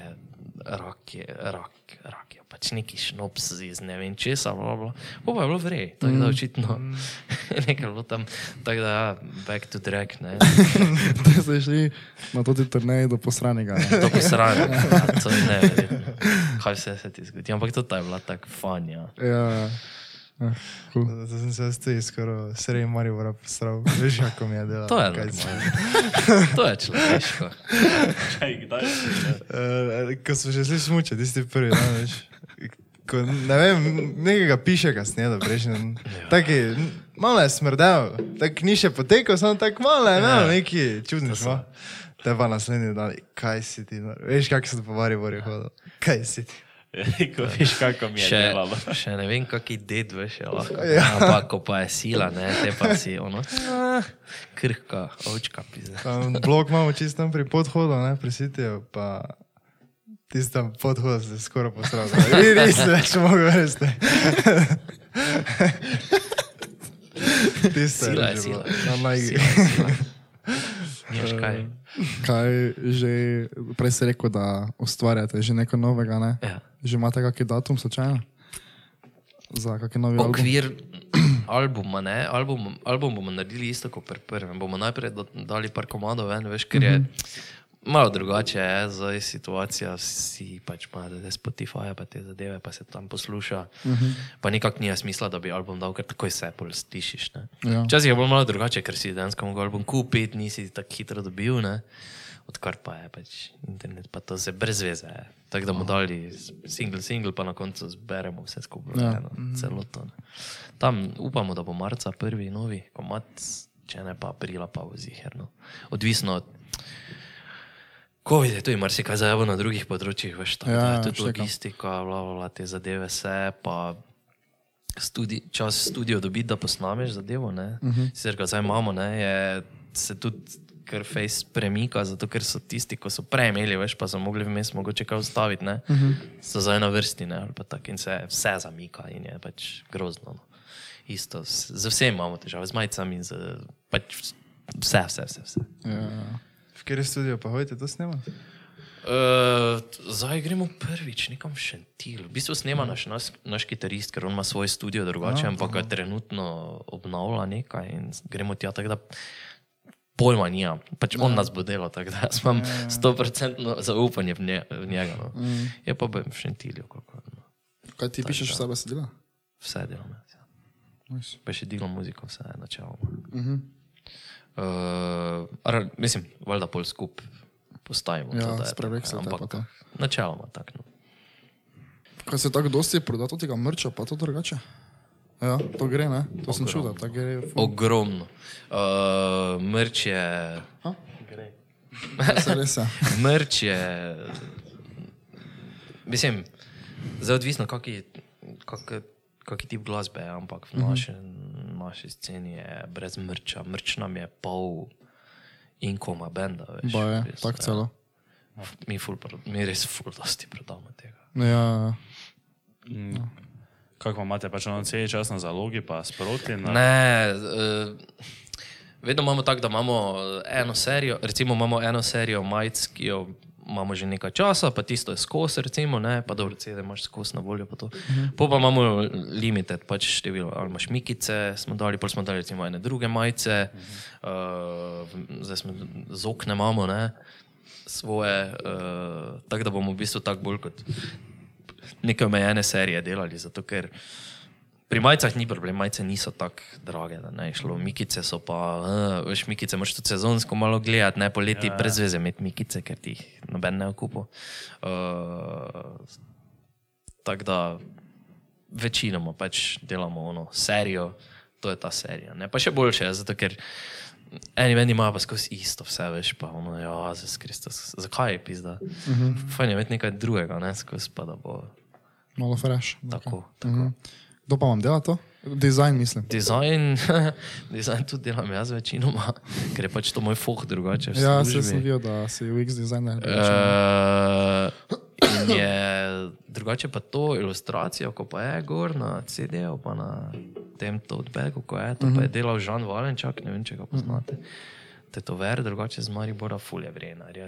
rake, rak, rake, pač neki šnops iz ne vem česa, bla, bla. Pa pa je bilo vrej, tako da očitno nekaj je bilo tam, tako da ja, back to drag, ne. Da ste šli na toti turnej do posranega. ne. To posranje, to je neverjetno. Kaj vse se ti zgodi, ampak to je bila tako fanja. Ja, ja. Ah, cool. Zato sem se tudi skoraj sredi Maribora posral. Veš, kako mi je delal. To je normalno. To je človeško. Čaj, kdaj? Eh, Ko smo že šli smučati, tisti prvi, ne veš. Ko, ne vem, nekega piše kasneje, da prejšnji. Taki, malo je smrdel, tako ni še potekel, samo tako malo je, ne, Ja. neki čudni smo. Te pa naslednji dan, kaj si ti, no? veš, kako se po Mariboru hodil. Kaj si ti? Ko veš, kako mi je Še, delalo. še ne vem, kaki ded veš, je lahko. Ja. Ampak ko pa je sila, ne, te pa si ono, ah, krhka, ovčka pizda. Tam blok imamo čisto tam pri podhodu, ne, pri sitiju, pa tisti tam podhod se skoraj posral. Vi niste več mogli verjeti. Tisto Sila je že bilo sila. Na majgi. Sila je sila. Nimaš kaj. Kaj že, prej si rekel, da ustvarjate že nekaj novega, ne? Ja. Že imate kakšen datum slučajno? Za kakšen novi album? Okvir albuma, ne, album, album bomo naredili isto kot pri prvem. Bomo najprej dali par komadov ven, veš, ker je malo drugače, je zdaj situacija, vsi pač zdaj Spotify, pa te zadeve, pa se tam posluša. Pa nikak ni smisla, da bi album dal, ker takoj se pol slišiš. ne. Ja. Včasih je bilo malo drugače, ker si dejansko mogel album kupiti, nisi tako hitro dobil, ne. Odkar pa je pač internet, pa to se brez veze. je. Tako da bomo dali single, single, pa na koncu zberemo vse skupaj, Ja. ja. eno, celoto. Ne. Tam upamo, da bo marca prvi novi komat, če ne pa aprila, pa v ziherno. Odvisno od. Ko je tudi marsikaj zajavo na drugih področjih, veš, tako Ja, ja, tudi logistika, bla, bla, te zadeve se, pa studi, čas studio dobiti, da posnameš zadevo, ne. Uh -huh. Sicer ga zdaj imamo, ne, je se tudi kar face premika, zato ker so tisti, ko so prej imeli, veš, pa so mogli vmes mogoče kaj ustaviti, ne. Uh -huh. So zdaj na vrsti, ne, tako in se vse zamika in je pač grozno. No. Isto, z z vsem imamo težave, z majicami, z pač vse, vse, vse. vse. Ja. V kateri studio pa hodite to snemati? Uh, zdaj gremo prvič nekam v Šentil. V bistvu snema naš, naš, naš kitarist, ker on ima svoj studio drugače, ampak ga trenutno obnavlja nekaj in gremo tja, tako da pojma nija. Pač on nas bo delal, tako da jaz imam 100% zaupanje v, nje, v njega. No. Je pa v Šentilju, kako no. Kaj ti pišeš vse besedila? vse delam. Ja. Nice. Pa še delam muziko, vse načeloma. Uh -huh. Uh, ar, mislim, valjda pol skup postavimo. Ja, to, da je sprevek se te pa ampak to. načeloma tako. No. Kaj se tako dosti proda tega mrča, pa to drugače? Ja, to gre, ne? To sem čuda, tako gre. ful. Ogromno. Uh, mrč je. Je. Mrč je. Mislim, zdaj odvisno, kaki, kaki, kaki tip glasbe ampak v naši, naši sceni je brez mrča. Mrč nam je pol in koma benda. Veš, Ba je, Res, tako ja. celo. Mi, ful, mi res ful dosti prodamo tega. Ja, Kako pa imate pač ono cel čas na zalogi, pa sproti? Na... Ne, uh, vedno imamo tako, da imamo eno serijo, recimo imamo eno serijo majic, ki jo imamo že nekaj časa, pa tisto je skos, recimo, ne, pa dobro, CD imaš skos na voljo. Pa, uh -huh. po pa imamo limited, pač število, ali imaš mikice, smo dali, pol smo dali recimo ene druge majice, uh -huh. uh, zdaj smo z okne imamo, ne, svoje, uh, tako da bomo v bistvu tako bolj kot neke omejene serije delali, zato ker pri majicah ni problem, majice niso tako drage, da ne šlo. Mikice so pa, uh, veš, mikice moraš tudi sezonsko malo gledati, ne poleti ja, brez veze imeti mikice, ker ti jih noben ne okupo. Uh, tako da večinoma pač delamo ono serijo, to je ta serija. Ne? Pa še boljše, zato ker eni meni imajo pa skozi isto vse, veš, pa ono, ja, za Kristus, zakaj je pizda? Uh -huh. Fajn je imeti nekaj drugega, ne, skozi pa da bo malo fresh. tako. tako. Uh -huh. Kdo pa vam dela to? Dizajn, mislim. Dizajn, dizajn tudi delam jaz večinoma, ker je pač to moj foh drugače. Ja, se sem videl, da si UX dizajner. Uh, je drugače pa to ilustracijo, ko pa je gor na CD-ju, pa na tem totebagu, ko je to, pa je delal Žan Valenčak, ne vem, če ga poznate. Tetover, drugače z Maribora, fulje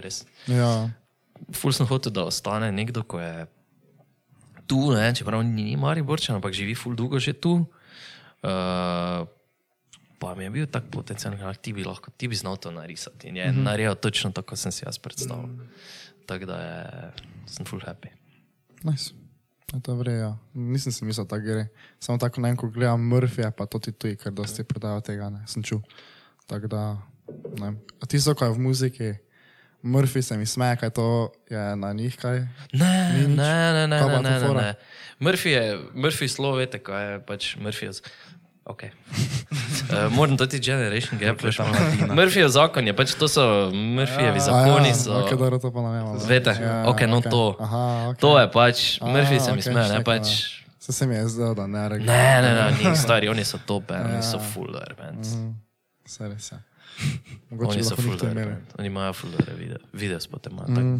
res. Ja, Ful sem hotel, da ostane nekdo, ko je tu, ne, čeprav ni, ni Mariborčan, ampak živi ful dolgo že tu. Uh, pa mi je bil tak potencialen, da ti bi lahko, ti bi znal to narisati. In je mm -hmm. naredil točno tako, kot sem si jaz predstavljal. Mm. Tako da je, sem full happy. nice. Je to vre, ja. Nisem si mislil, da gre. Samo tako, ne vem, ko gledam Murphyja, pa to ti tuji, ker dosti prodajo tega, ne, sem čul. Tako da, ne. A ti so kaj v muziki? Murphy se mi smeje, kaj to je na njih, kaj? Ne, Ni nič. ne, ne, ne, ne, je ne, fora? ne. Murphy je, Murphy slovo, veste, kaj je pač Murphy. Okay. Uh, moram to ti generation gap, veš, Murphyjev zakon je pač to so Murphyjevi zakoni. ja, So, okay, dobro, to pa ne vem. Veste, okay, no to. Aha, okay. To je pač, A, Murphy se mi okej, smeje, ne pač. ja. Se se mi je zdelo, da ne reče. Ne, ne, ne, ni stari, oni so top, band, oni Ja. so full dobro band. Se res je. Mogoče so band. Oni imajo video, video spote, ima tako.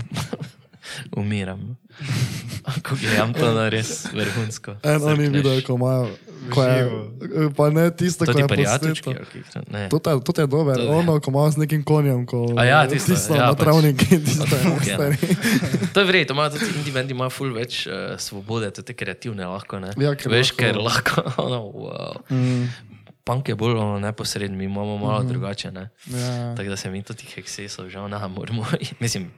Umiram. Ko gledam to na res vrhunsko. En oni video, ko imajo, je, pa ne tisto, ti je ne. To je, to je dober, To ono, ko imajo z nekim konjem, ko A ja, tisto, tisto ja, na pač. travniki, tisto je ja. stari. To je vredno, imajo tudi bendi, imajo ful več uh, svobode, tudi kreativne lahko, ne? Ja, ker Veš, lahko- ker lahko, ono, wow. Mm, Punk je bolj neposreden, mi imamo malo mm -hmm. drugače, ne? ja. Tako da se mi tudi teh ekscesov žal ne moramo. Mislim,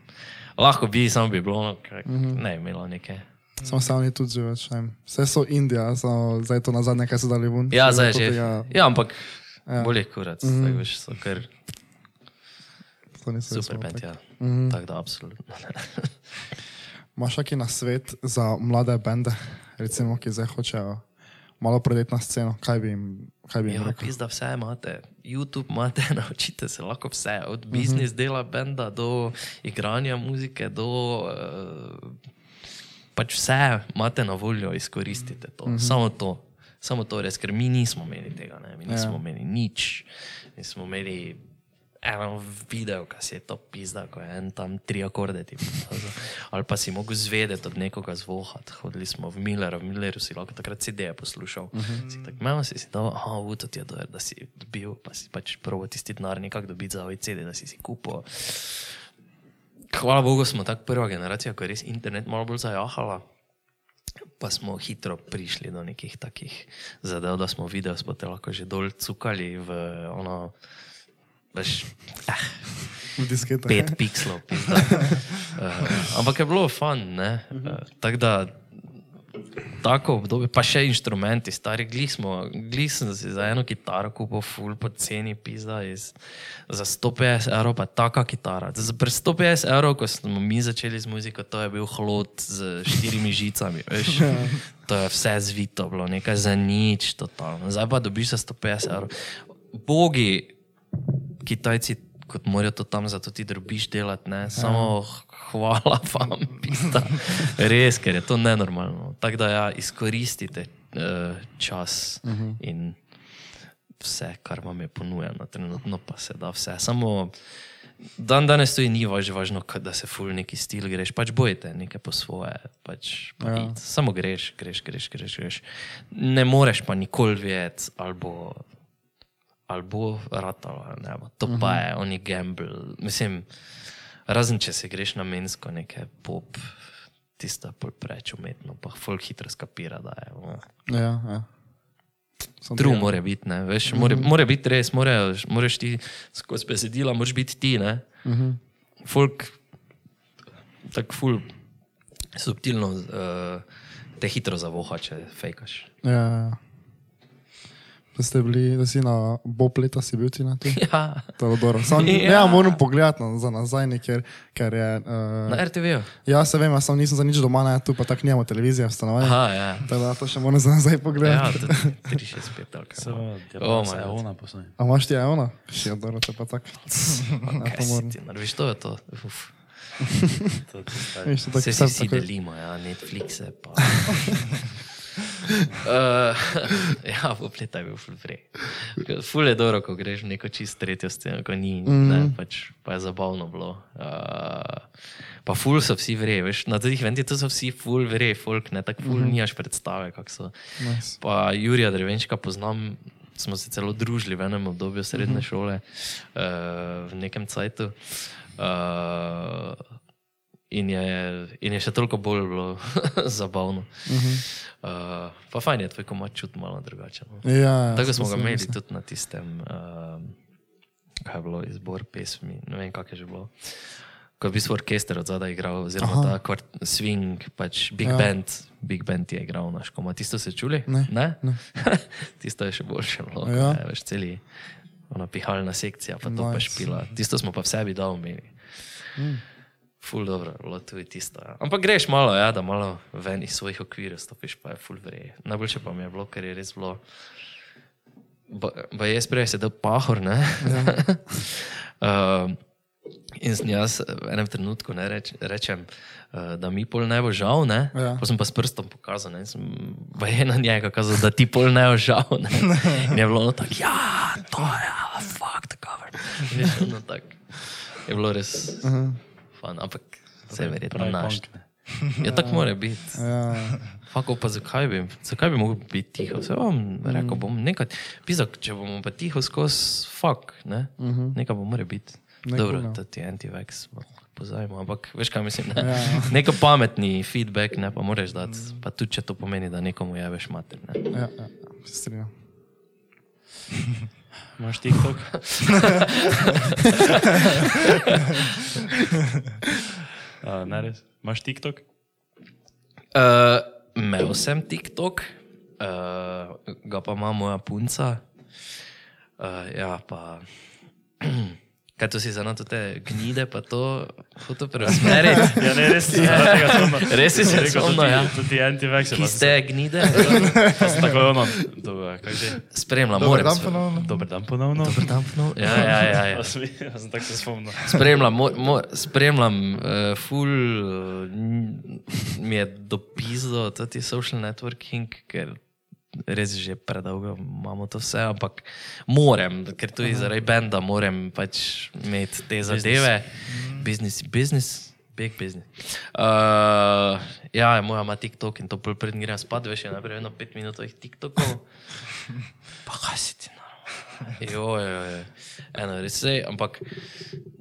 lahko bi, samo bi bilo, ono, kak, mm -hmm. ne imelo neke. Samo oni tudi že več, ne. Vse so Indija, samo zdaj to nazadnje, kaj so dali ven. Ja, zdaj to že. tega- Ja, ampak Ja. bolje kurac, mm -hmm. tako veš, so kar to niso res super tako. ja. Mm -hmm. Tako da absolutno. Imaš kakšen na svet za mlade bende, recimo, ki zdaj hočejo malo prodeti na sceno, kaj bi jim, kaj bi Ja, pizda, vse imate. YouTube imate, naučite se lahko vse. Od biznis dela benda do igranja muzike, do uh, pač vse imate na voljo, izkoristite to. Samo to. Samo to res, ker mi nismo imeli tega, ne? mi nismo Ja. imeli nič. Mi smo imeli eno video, ki si je to pizda, ko je en tam tri akorde. Ti, ali pa si mogel zvedeti od nekoga zvohat. Hodili smo v Miller, v Milleru si lahko takrat CD-je poslušal. Uh -huh. Si tako imel, si si dal, ah, v to ti je dober, da si dobil, pa si pač prvo tisti denar nekako dobiti za ovaj CD, da si si kupil. hvala Bogu smo tako prva generacija, ko je res internet malo bolj zajahala. Pa smo hitro prišli do nekih takih zadev, da smo video spote lahko že dol cukali v ono, veš, eh, V disketah. pet pikslov. pizda. Uh, ampak je bilo fun, ne? Uh, tako da tako obdobje, pa še inštrumenti, stari, glih smo, glih sem si za eno kitaro kupil full po ceni, pizda, iz, za 150 evrov pa taka kitara. Za pri 150 evrov, ko smo mi začeli z muziko, to je bil hlod z štirimi žicami, veš. To je vse zvito bilo, nekaj za nič, totalno. Zdaj pa dobiš za 150 evrov. Bogi, Kitajci, kot morajo to tam, zato ti drobiš delati, ne, samo hvala vam, pista. Res, ker je to nenormalno. Tako da ja, izkoristite uh, čas uh -huh. in vse, kar vam je ponujeno, trenutno pa se da vse. Samo dan danes to ni važ, važno, da se ful neki stil greš, pač bojite nekaj po svoje. Pač, pa ja. Samo greš, greš, greš, greš, greš. Ne moreš pa nikoli vedeti, ali bo ali bo ratalo, ali ne bo. To uh -huh. pa je, oni gamble. Mislim, razen če se greš namensko, nekaj pop, tista pol preveč umetno, pa folk hitro skapira, da je. Ja, ja. True tega. mora biti, ne, veš, mora, mora biti res, moraš, moraš ti skozi besedila, moraš biti ti, ne. Uh -huh. Folk, tako ful, subtilno uh, te hitro zavoha, če fejkaš. Ja, ja. Da ste bili, da si na Bob leta si bil ti na tem. Ja, To je dobro. Sam, ja. Ja. ja, moram pogledati na, za nazaj, ker, ker je. Uh, na RTV-ju. ja, se vem, jaz sam nisem za nič doma, ne, tu pa tako nimamo televizije v stanovanju. Aha, ja. Tako da to še moram za nazaj Ja, pogledati. 365 kaj. Se no. je Oh pa my se ona posnovi. A imaš ti je ona? Še dobro, te pa tako. Ja, to moram. narediš, to je to. Uf. To ti stari. Veš, to tako Vse si vse vsi tako- delimo, ja, Netflixe. Pa. Uh, ja, popleta je bil ful prej. Ful je dobro, ko greš v neko čist tretjo sceno, ko ni, mm. ne, pač, pa je zabavno bilo. Uh, pa ful so vsi vrej, veš, na teh eventih so vsi ful vrej, folk, ne, tako ful mm -hmm. nimaš predstave, kak so. Nice. Pa Jurija Drevenčka poznam, smo se celo družili v enem obdobju srednje šole, uh, v nekem cajtu. Uh, in, je, in je še toliko bolj bilo zabavno. Uh, pa fajn je tvoj komad čut malo drugače. No. Ja, ja, Tako smo ga imeli mislil. tudi na tistem, uh, kaj je bilo, izbor pesmi, ne vem, kak je že bilo. Ko je v bistvu orkester od zadaj igral, oziroma Aha. ta kvart, swing, pač big Ja. band, big band je igral naš komad. Tisto ste čuli? Ne, ne? ne. Tisto je še boljše, bilo, Ja. ja. veš, celi, ona pihalna sekcija, pa to nice. pa špila. Tisto smo pa v sebi dal imeli. Mm. Ful dobro, bilo tudi tisto. Ja. Ampak greš malo, ja, da malo ven iz svojih okvirov stopiš, pa je ful vrej. Najboljše pa mi je bilo, ker je res bilo. Ba jaz prej sedel pahor, ne? Ja. uh, in jaz v enem trenutku ne, reč, rečem, uh, da mi pol ne bo žal, ne? Ja. Pa sem pa s prstom pokazal, ne? Sem pa je na njega kazal, da ti pol ne bo žal, ne? In je bilo ono tako, ja, to je, ja, fuck the cover. Veš, ono tako. Je bilo res uh -huh. Fun, ampak vse je verjetno Pravi naš. punk, ne. Ja, tako mora biti. Ja, Fako, pa zakaj bi, zakaj bi mogel biti tiho? Se bom rekel, bom nekaj, pizak, če bomo pa tiho skozi fak, ne? Uh -huh. Nekaj bo mora biti. Dobro, ja. to ti anti-vax, pozajmo, ampak veš kaj mislim, ne? Ja, ja. Neko pametni feedback, ne pa moraš dati, pa tudi če to pomeni, da nekomu jeveš mater, ne? ja, ja, se strinjam. Imaš TikTok? uh, ne res. Imaš TikTok? Uh, imel sem TikTok, uh, ga pa ima moja punca. Uh, ja, pa. Kaj to si za nato te gnide, pa to foto preusmeriti? Ja, ne, res si zaradi tega spomnil. Res si se Rekel, tudi- ja. Tudi anti-vax je Ki ste gnide? Tako ono. Dobro, kaj že? Spremljam, Dober moram. dan spre- ponovno. Dober dan ponovno. Dober dan ponovno. Ja, ja, ja. ja. Ja, sem, ja, tako se spomnil. Spremljam, mo, mo, spremljam uh, full, uh, mi je dopisal tudi social networking, ker res že predolgo imamo to vse, ampak moram, ker tudi zaradi benda moram pač imeti te zadeve. Biznis, biznis. Big business. Uh, ja, moja ima TikTok in to pol pred grem spat, veš, je najprej eno pet minut ovih TikTokov. Pa kaj si ti normalno? Jo, jo, jo. Eno, res je, ampak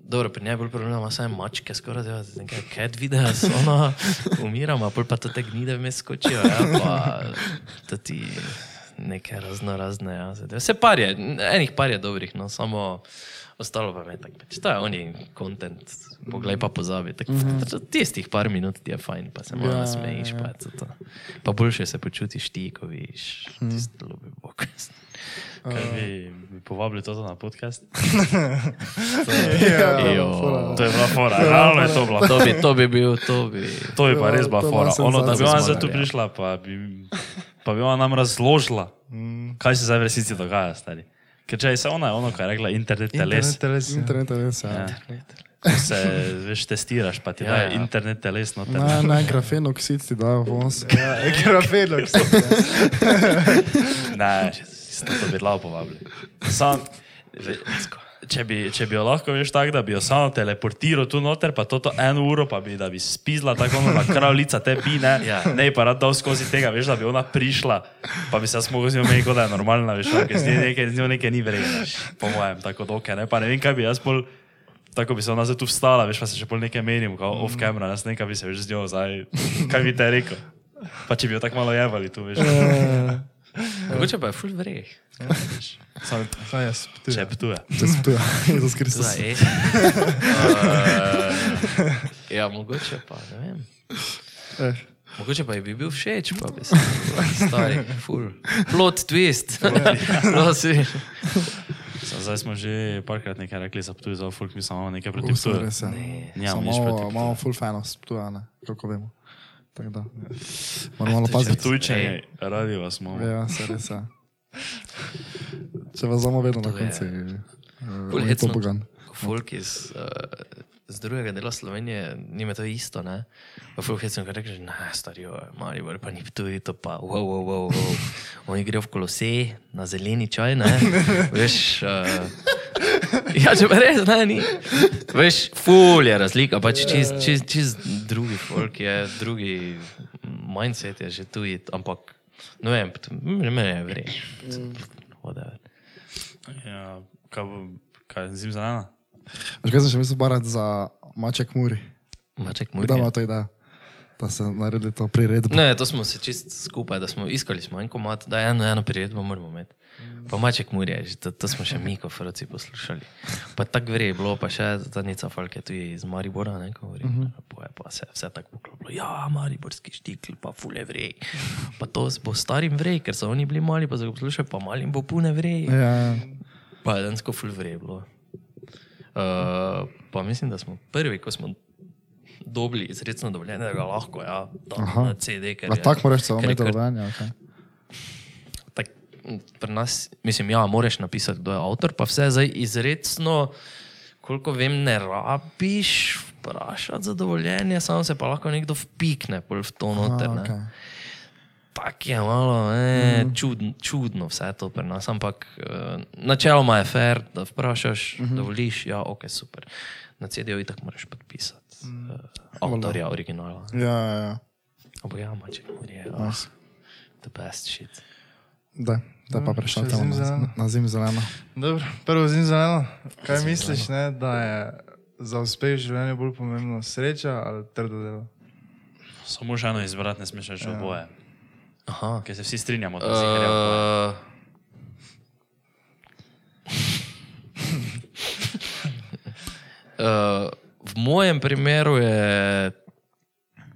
dobro, pri njej je bolj problem, ima samo mačke, skoraj da je nekaj cat videa, ono, umiramo, pol pa to te gnide vmes skočijo, ja, pa to ti neke razno razne, ja. Vse par je, enih par je dobrih, no, samo ostalo pa me tako, pač, to je oni content, poglej pa pozabi, tako, mm -hmm. tistih par minut ti je fajn, pa se malo Ja, nasmejiš, ja, pa je to to. Pa boljše se počutiš ti, ko viš, tisto ljubi bog. Kaj bi, bi povabili to na podcast? Ja, Jo. fora. To je bila fora, realno je to bila. To bi, to bi bil, to bi. To bi pa Ja, res bila to je fora. Ono, da bi ona zdaj tu prišla, pa bi, pa bi ona nam razložila, kaj se zdaj v resnici dogaja, stari. Ker če je se ona, ono, kar je rekla, internet teles, Internet teles. ja. Internet je res, ja. Ja. ko se veš testiraš, pa ti Ja, daje ja. internet teles noter. Ne, ne, grafen oksid ti dajo vons. Ja, grafeno. Ne, to bi lahko povabili. Sam, če, bi, če bi jo lahko veš tako, da bi jo samo teleportiral tu noter, pa toto eno uro, pa bi, da bi spizla tako ono na kravlica te bi, ne, Ja. ne pa rad dal skozi tega, veš, da bi ona prišla, pa bi se jaz mogel z njo imeti, kot da je normalna, veš, ker z njo nekaj, z njo nekaj ni vredno, po mojem, tako doke, ne, pa ne vem, kaj bi jaz pol. Tako bi se ona zdaj tu vstala, veš, pa se še pol nekaj menim, kot off camera, jaz nekaj bi se veš z njo, zdaj, kaj bi te rekel. Pa če bi jo tako malo jevali tu, veš. Mogoče pa je full vreh. Sam, jaz? če je ptuje. Če se tu, Jezus Kristus. Za E. Uh, ja, mogoče pa, ne vem. Eh, Mogoče pa ji bi bil všeč, pa bi se stari, full. Plot twist. Prosi. Sa- Zdaj smo že parkrat nekaj rekli za Ptuj, za Folk, mi samo nekaj proti Ptuju. je. Nič proti malo- Ptuju. Imamo full fanov, a ne, kako vemo. Tako da. Moramo malo paziti. Ptujčani, radi vas imamo. Ja, se res je. Če vas zamo vedno na To je- koncu. Ful Je to hecno. bogan. Folk iz, uh, z drugega dela Slovenije, njima je to isto, ne? Pa folk hecno, kaj rečeš, ne, stari, mali, bolj pa ni tuji, to pa, wow, wow, wow, wow. Oni grejo v kolose, na zeleni čaj, ne? Veš, uh, ja, če pa res, ne, ni. Veš, ful je razlika, pač čist, čist, čist drugi folk je, drugi mindset je že tuji, ampak, ne vem, meni je vrej. Whatever. Ja, kaj, kaj zim zelena? Veš, kaj sem še mislil barati za Maček Muri? Maček moj. Kdo ima to idejo? Da se naredi to priredbo. Ne, to smo se čist skupaj, da smo iskali smo en komat, da eno, eno priredbo moramo imeti. Pa maček murje, že to, to smo še mi, ko froci poslušali. Pa tako gre, bilo pa še zadnjica Falke tu iz Maribora, ne, govori. Uh -huh. Pa je pa se vse tako poklopilo. Ja, Mariborski štikl, pa fule vrej. Pa to bo starim vrej, ker so oni bili mali, pa so ga poslušali, pa malim bo pune vrej. Ja, Pa je densko ful vrej bilo. Uh, pa mislim, da smo prvi, ko smo dobili izredno dovoljenje, da ga lahko, ja, da na CD, ker A tako moraš je imeti delovanje. Okay. tak, pri nas, mislim, ja, moraš napisati, kdo je avtor, pa vse zdaj izredno, koliko vem, ne rabiš vprašati za dovoljenje, samo se pa lahko nekdo vpikne v to noter. Aha, Okay. okay. Tak je malo eh, mm. čudno, čudno vse to pri nas, ampak eh, načeloma je fair, da vprašaš, mm -hmm. dovoliš, ja, ok, super. Na CD-ju itak moraš podpisati mm. eh, avtorja originala. Ja, ja, ja. Ampak ja, maček, je oh, Nice. the best shit. Da, da pa prešaltamo zim na, zeleno. na zim zeleno. Dobro, prvo zim zeleno. Kaj misliš, ne, da je za uspeh v življenju bolj pomembno sreča ali trdo delo? Samo še eno izbrati, ne smeš reči oboje. Aha. Ker se vsi strinjamo, da si gre oboje. Uh, uh, v mojem primeru je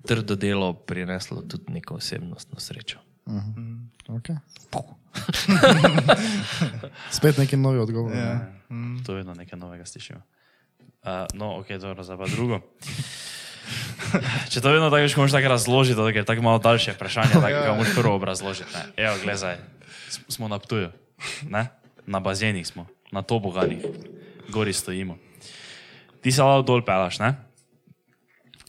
trdo delo prineslo tudi neko osebnostno srečo. Okay. Spet neki novi odgovor. Ja. Ja. To je vedno nekaj novega slišimo. Uh, no, ok, dobro, zdaj pa drugo. Če to vedno tako veš, moraš tako razložiti, da je tako malo daljše vprašanje, tako ga moraš prvo obrazložiti. Ne? Evo, gledaj, smo na Ptuju, ne? na bazenih smo, na toboganih, gori stojimo. Ti se lahko dol pelaš, ne?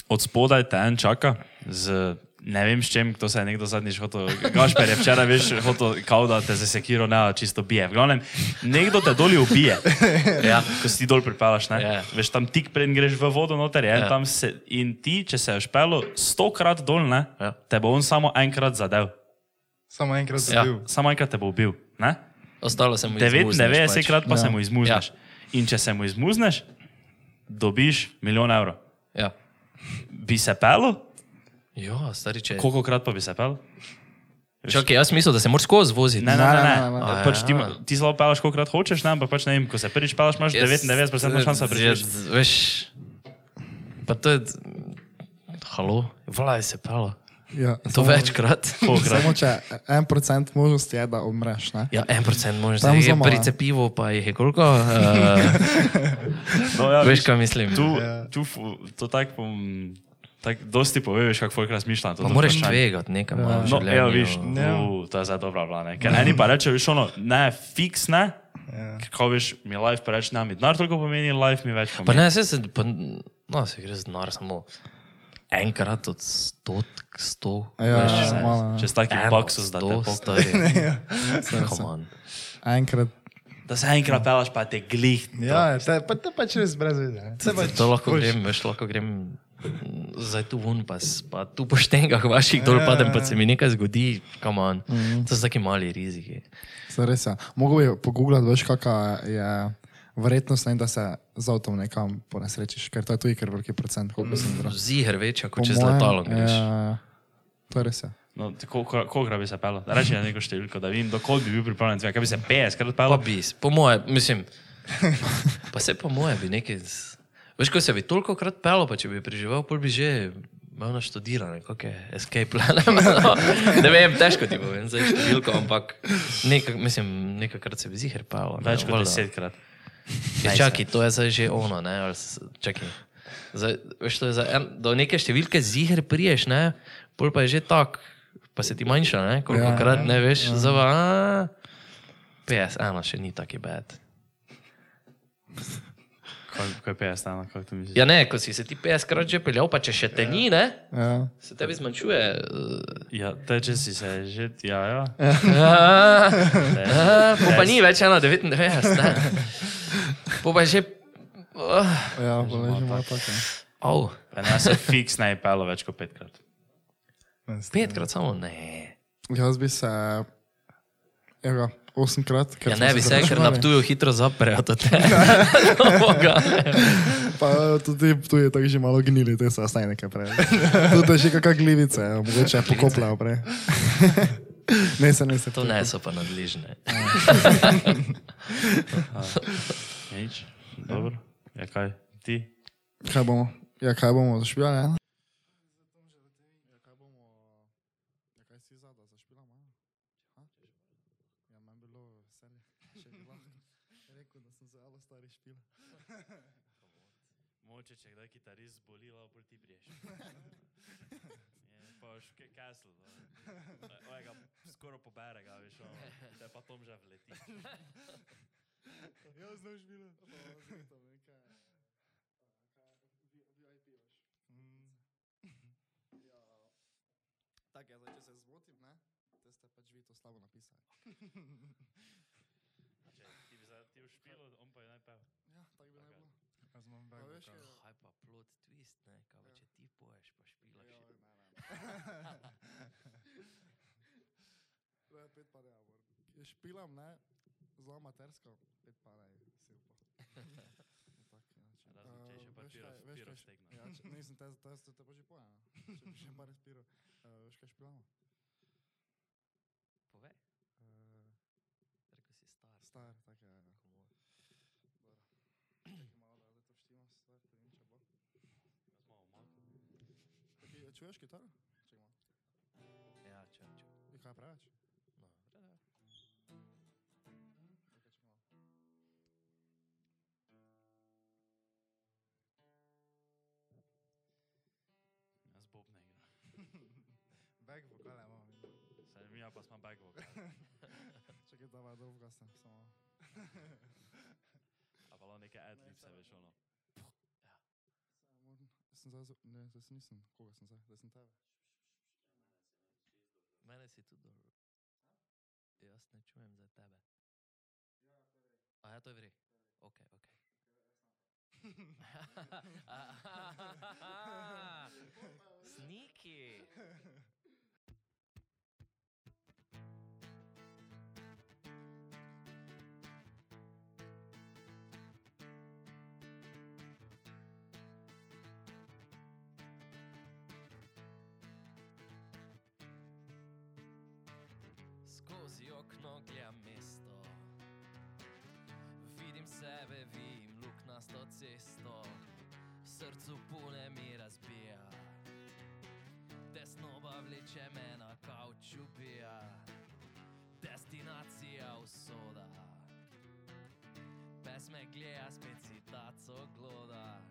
Od spodaj te en čaka z ne vem s čem, kdo se je nekdo zadnjič hotel, Gašper je včeraj, veš, hotel, kao da te za sekiro ne, čisto bije. V glavnem, nekdo te doli ubije. Ja. Ko si ti dol pripelaš, ne? Ja. Veš, tam tik pred greš v vodo noter, je, Ja. tam se, in ti, če se je špelo stokrat dol, ne, Ja. te bo on samo enkrat zadev. Samo enkrat sem Ja. Samo enkrat te bo ubil. Ne? Ostalo se mu izmuzneš 99 pač. krat pa Ja. se mu izmuzneš. In če se mu izmuzneš, dobiš milijon evrov. Ja. Bi se pelo? Ja, stari če. Koliko krat pa bi se pel? Čakaj, jaz mislim, da se moraš skozi voziti. Ne, ne, ne. ne. Ne, ne, ne. Pač ti, A, ja. ti zelo pelaš, koliko krat hočeš, ne, ampak pač ne vem, ko se prvič pelaš, imaš 99% šansa preživeti. Veš, pa to je, halo, vlaj se pelo. Ja, To samo- večkrat. Samo če en procent možnosti je, da umreš. Ne? Ja, en procent da je zelo malo. pri cepivu, pa jih je koliko. Uh, No, ja, veš, kaj mislim. Tu, tu, fu- to tako bom, tak, dosti poveš, kako folk razmišlja. na to Pa moraš tvegati nekaj malo. v No, evo, viš, uh, to je zdaj dobra vlada. Ker eni pa rečejo, viš, ono, ne, fiks ne. Ker Ko veš, mi life pa reče, ne, mi denar toliko pomeni, life mi več Pa pomeni. ne, se, se, pa, no, se gre za denar samo enkrat od sto, sto. Ja, veš, ja, malo. Čez eno boksov sto, zdaj te pok. stari. Come on. Enkrat. Da se enkrat pelaš, pa te glih. Ja, te, pa te pač res brez. Te pač To lahko grem, veš, lahko grem mm, zdaj tu ven, pa, pa tu po štengah vaših dol padem, pa se mi nekaj zgodi, come on. To so taki mali riziki. Se res je. Mogoče bi pogooglati, veš, kakšna je verjetnost, ne, da se z avtom nekam ponesrečiš, ker to je tudi kar veliki procent, bral. Ziger večja, kot če z letalom greš. Ja, ja. to je res. Je. No, koliko koliko bi se pelal? Reči na neko številko, da vem, dokoli bi bil pripravljen tvega. Kaj bi se 50 krat Pa pelal? bi, s- po moje, mislim, pa se po moje bi nekaj, z- veš, ko se bi toliko krat pelo, pa če bi preživel, pol bi že malo naštudiral, kako je escape plan. No, ne vem, težko ti povem, zdaj številko, ampak nekaj, mislim, nekajkrat se bi ziger pelo. Več kot valjda. 10 krat. Ja, čakaj, to je zdaj že ono, ne, ali čakaj. Zdaj, veš, to je za en, do neke številke ziger priješ, ne, pol pa je že tak, pa se ti manjša, ne, koliko Ja, ja, krat ne veš, ja. zava, a, PS, ena še ni taki Koliko je 50 stano, kako to misliš? Ja, ne, ko si se ti 50 krat že peljal, pa če še te ni, ne, Ja. se tebi zmanjšuje. Uh, Ja, teče si se že, ja, ja. uh, pa ni več 1,99, ne. Po pa je že. Uh, Ja, pa veš, ima tako. oh, Pa ne, se fiks ne je pelo več kot 5 krat. petkrat samo ne. Jaz bi se, evo, osemkrat, ker Ja, ne bi se, ker na tuju hitro zaprejo. to. Pa tudi tu je tako že malo gnili, te so ostali nekaj prej. Tudi je že kakšna glivica, mogoče je pokopljal prej. ne, se ne se. To ne so pa nadležne. Nič, dobro. Ja, kaj, ti? Kaj bomo? Ja, kaj bomo zašpijali? Ja? Moče, če kdaj kitarist zboli, lahko ti priješ. Pa šuke castle. Ojega skoraj pobere ga, veš, ono, te pa tom že vleti. Ja, znaš bilo. Tako je, zdaj, če se zmotim, ne, te ste pač vi to slabo napisali. Če ti bi ti v špilu, on pa je najpel. Ja, tako bi naj bilo. Jaz imam Pa bago, veš, kao. je- Kaj pa plot twist, ne, kaj pa če ti poješ, pa špilaš. Ja, ne, ne. To je pet pa ne, amor. Je špilam, ne, zelo amatersko, pet pa ne, si upal. Tak, inače. Razen če je še Eh, pa veš piro- kaj- veš piro kaj š- stegno. Ja, če, nisem te, te, te, te pa že pojel, ne. Če bi še pa res piro. Uh, veš kaj špilamo? Povej, Uh, rekel si star. star, tako je. Ja. Komod. Čakaj malo, da da to štimam stvar, da vem, če bo. Čakaj, a čuješ kitaro? Čakaj malo. Ja, če, če. I kaj praviš? No, reda. Čakaj, čakaj malo. Jaz bob ne igram. Back vokale imam. Saj mi ja pa smo back vokal. Čakaj, dava, da ugasnem, samo. A pa lahko neke adlibse, veš, ono. Samo, sem zdaj, ne, zdaj se nisem, koga sem zdaj, zdaj sem tebe. Mene si tudi dobro. Jaz ne čujem za tebe. A ja, to je vri. Ok, ok. Sniki. skozi okno gledam mesto. Vidim sebe, vidim luknasto cesto, v srcu pune mi razbija. Tesnoba vleče me na kavču bija, destinacija usoda. Pes me gleda, spet si taco gloda.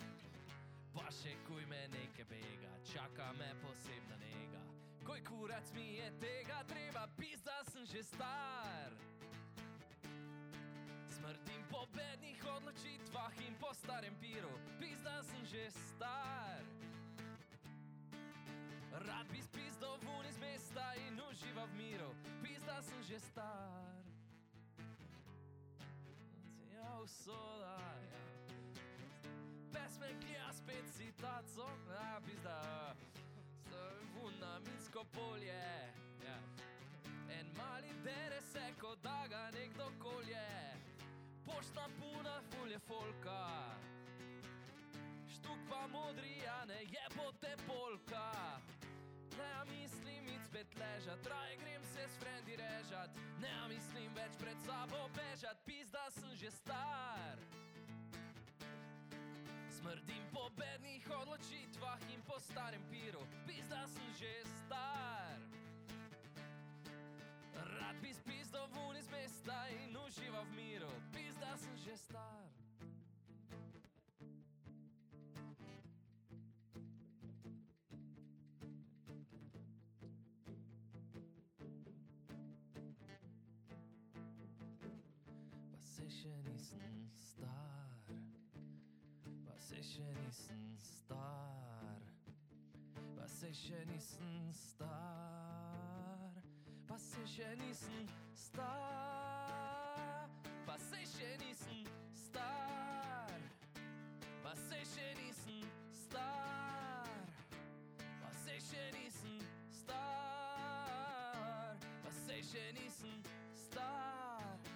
Pa še kuj me nekaj bega, čaka me posebna njega. Koj kurac mi je tega treba, pizda sem že star. Smrdim po bednih odločitvah in po starem piru, pizda sem že star. Rad bi spizdal vun iz mesta in užival v miru, pizda sem že star. Ja, usoda, ja. Pes me gleda, spet si taco, a pizda. Sem vun na minsko polje, ja. En mali dere se, kot da ga nekdo kolje. Pošta puna fulje folka. Štuk pa modri, a ne je pote polka. Ne, a mislim id spet ležat, raje grem se s frendi režat. Ne, a mislim več pred sabo bežat, pizda sem že star. Smrdim po bednih odločitvah in po starem piru, pizda sem že star. Rad bi spizdal vun iz mesta in užival v miru, pizda sem že star. Pa se še nisem star, pa se še nisem star, pa se še nisem star, pa se še nisem star, pa se še nisem star, pa se še nisem star, pa se še nisem star, pa se še nisem star.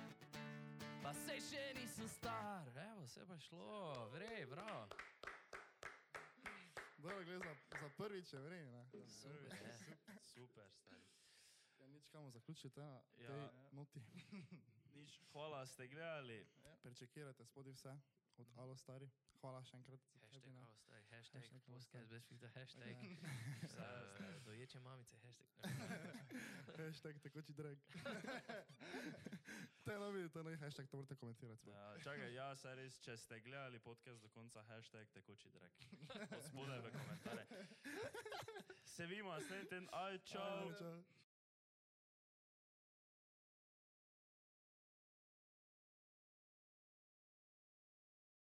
Pa se še nisem star, evo se pa šlo, vrej, bravo. Dobro, gre za, za prvič, je vredno. Super, je. Super, stari. Ja, nič kamo zaključiti na Ja. tej noti. Nič, hvala, ste gledali. Prečekirajte spodaj vse od Alo Stari. Hvala še enkrat. za Hashtag, webinar. ovo stari, hashtag, Hashtag, podcast, bez filtra, hashtag. Vse, doječe mamice, hashtag. Hashtag tekoči drag. to je novi, to je novi hashtag, to morate komentirati. Ja, čakaj, ja, se res, če ste gledali podcast do konca, hashtag tekoči drek. Spodaj v komentarje. Se vidimo, naslednji teden, aj čau. Čau.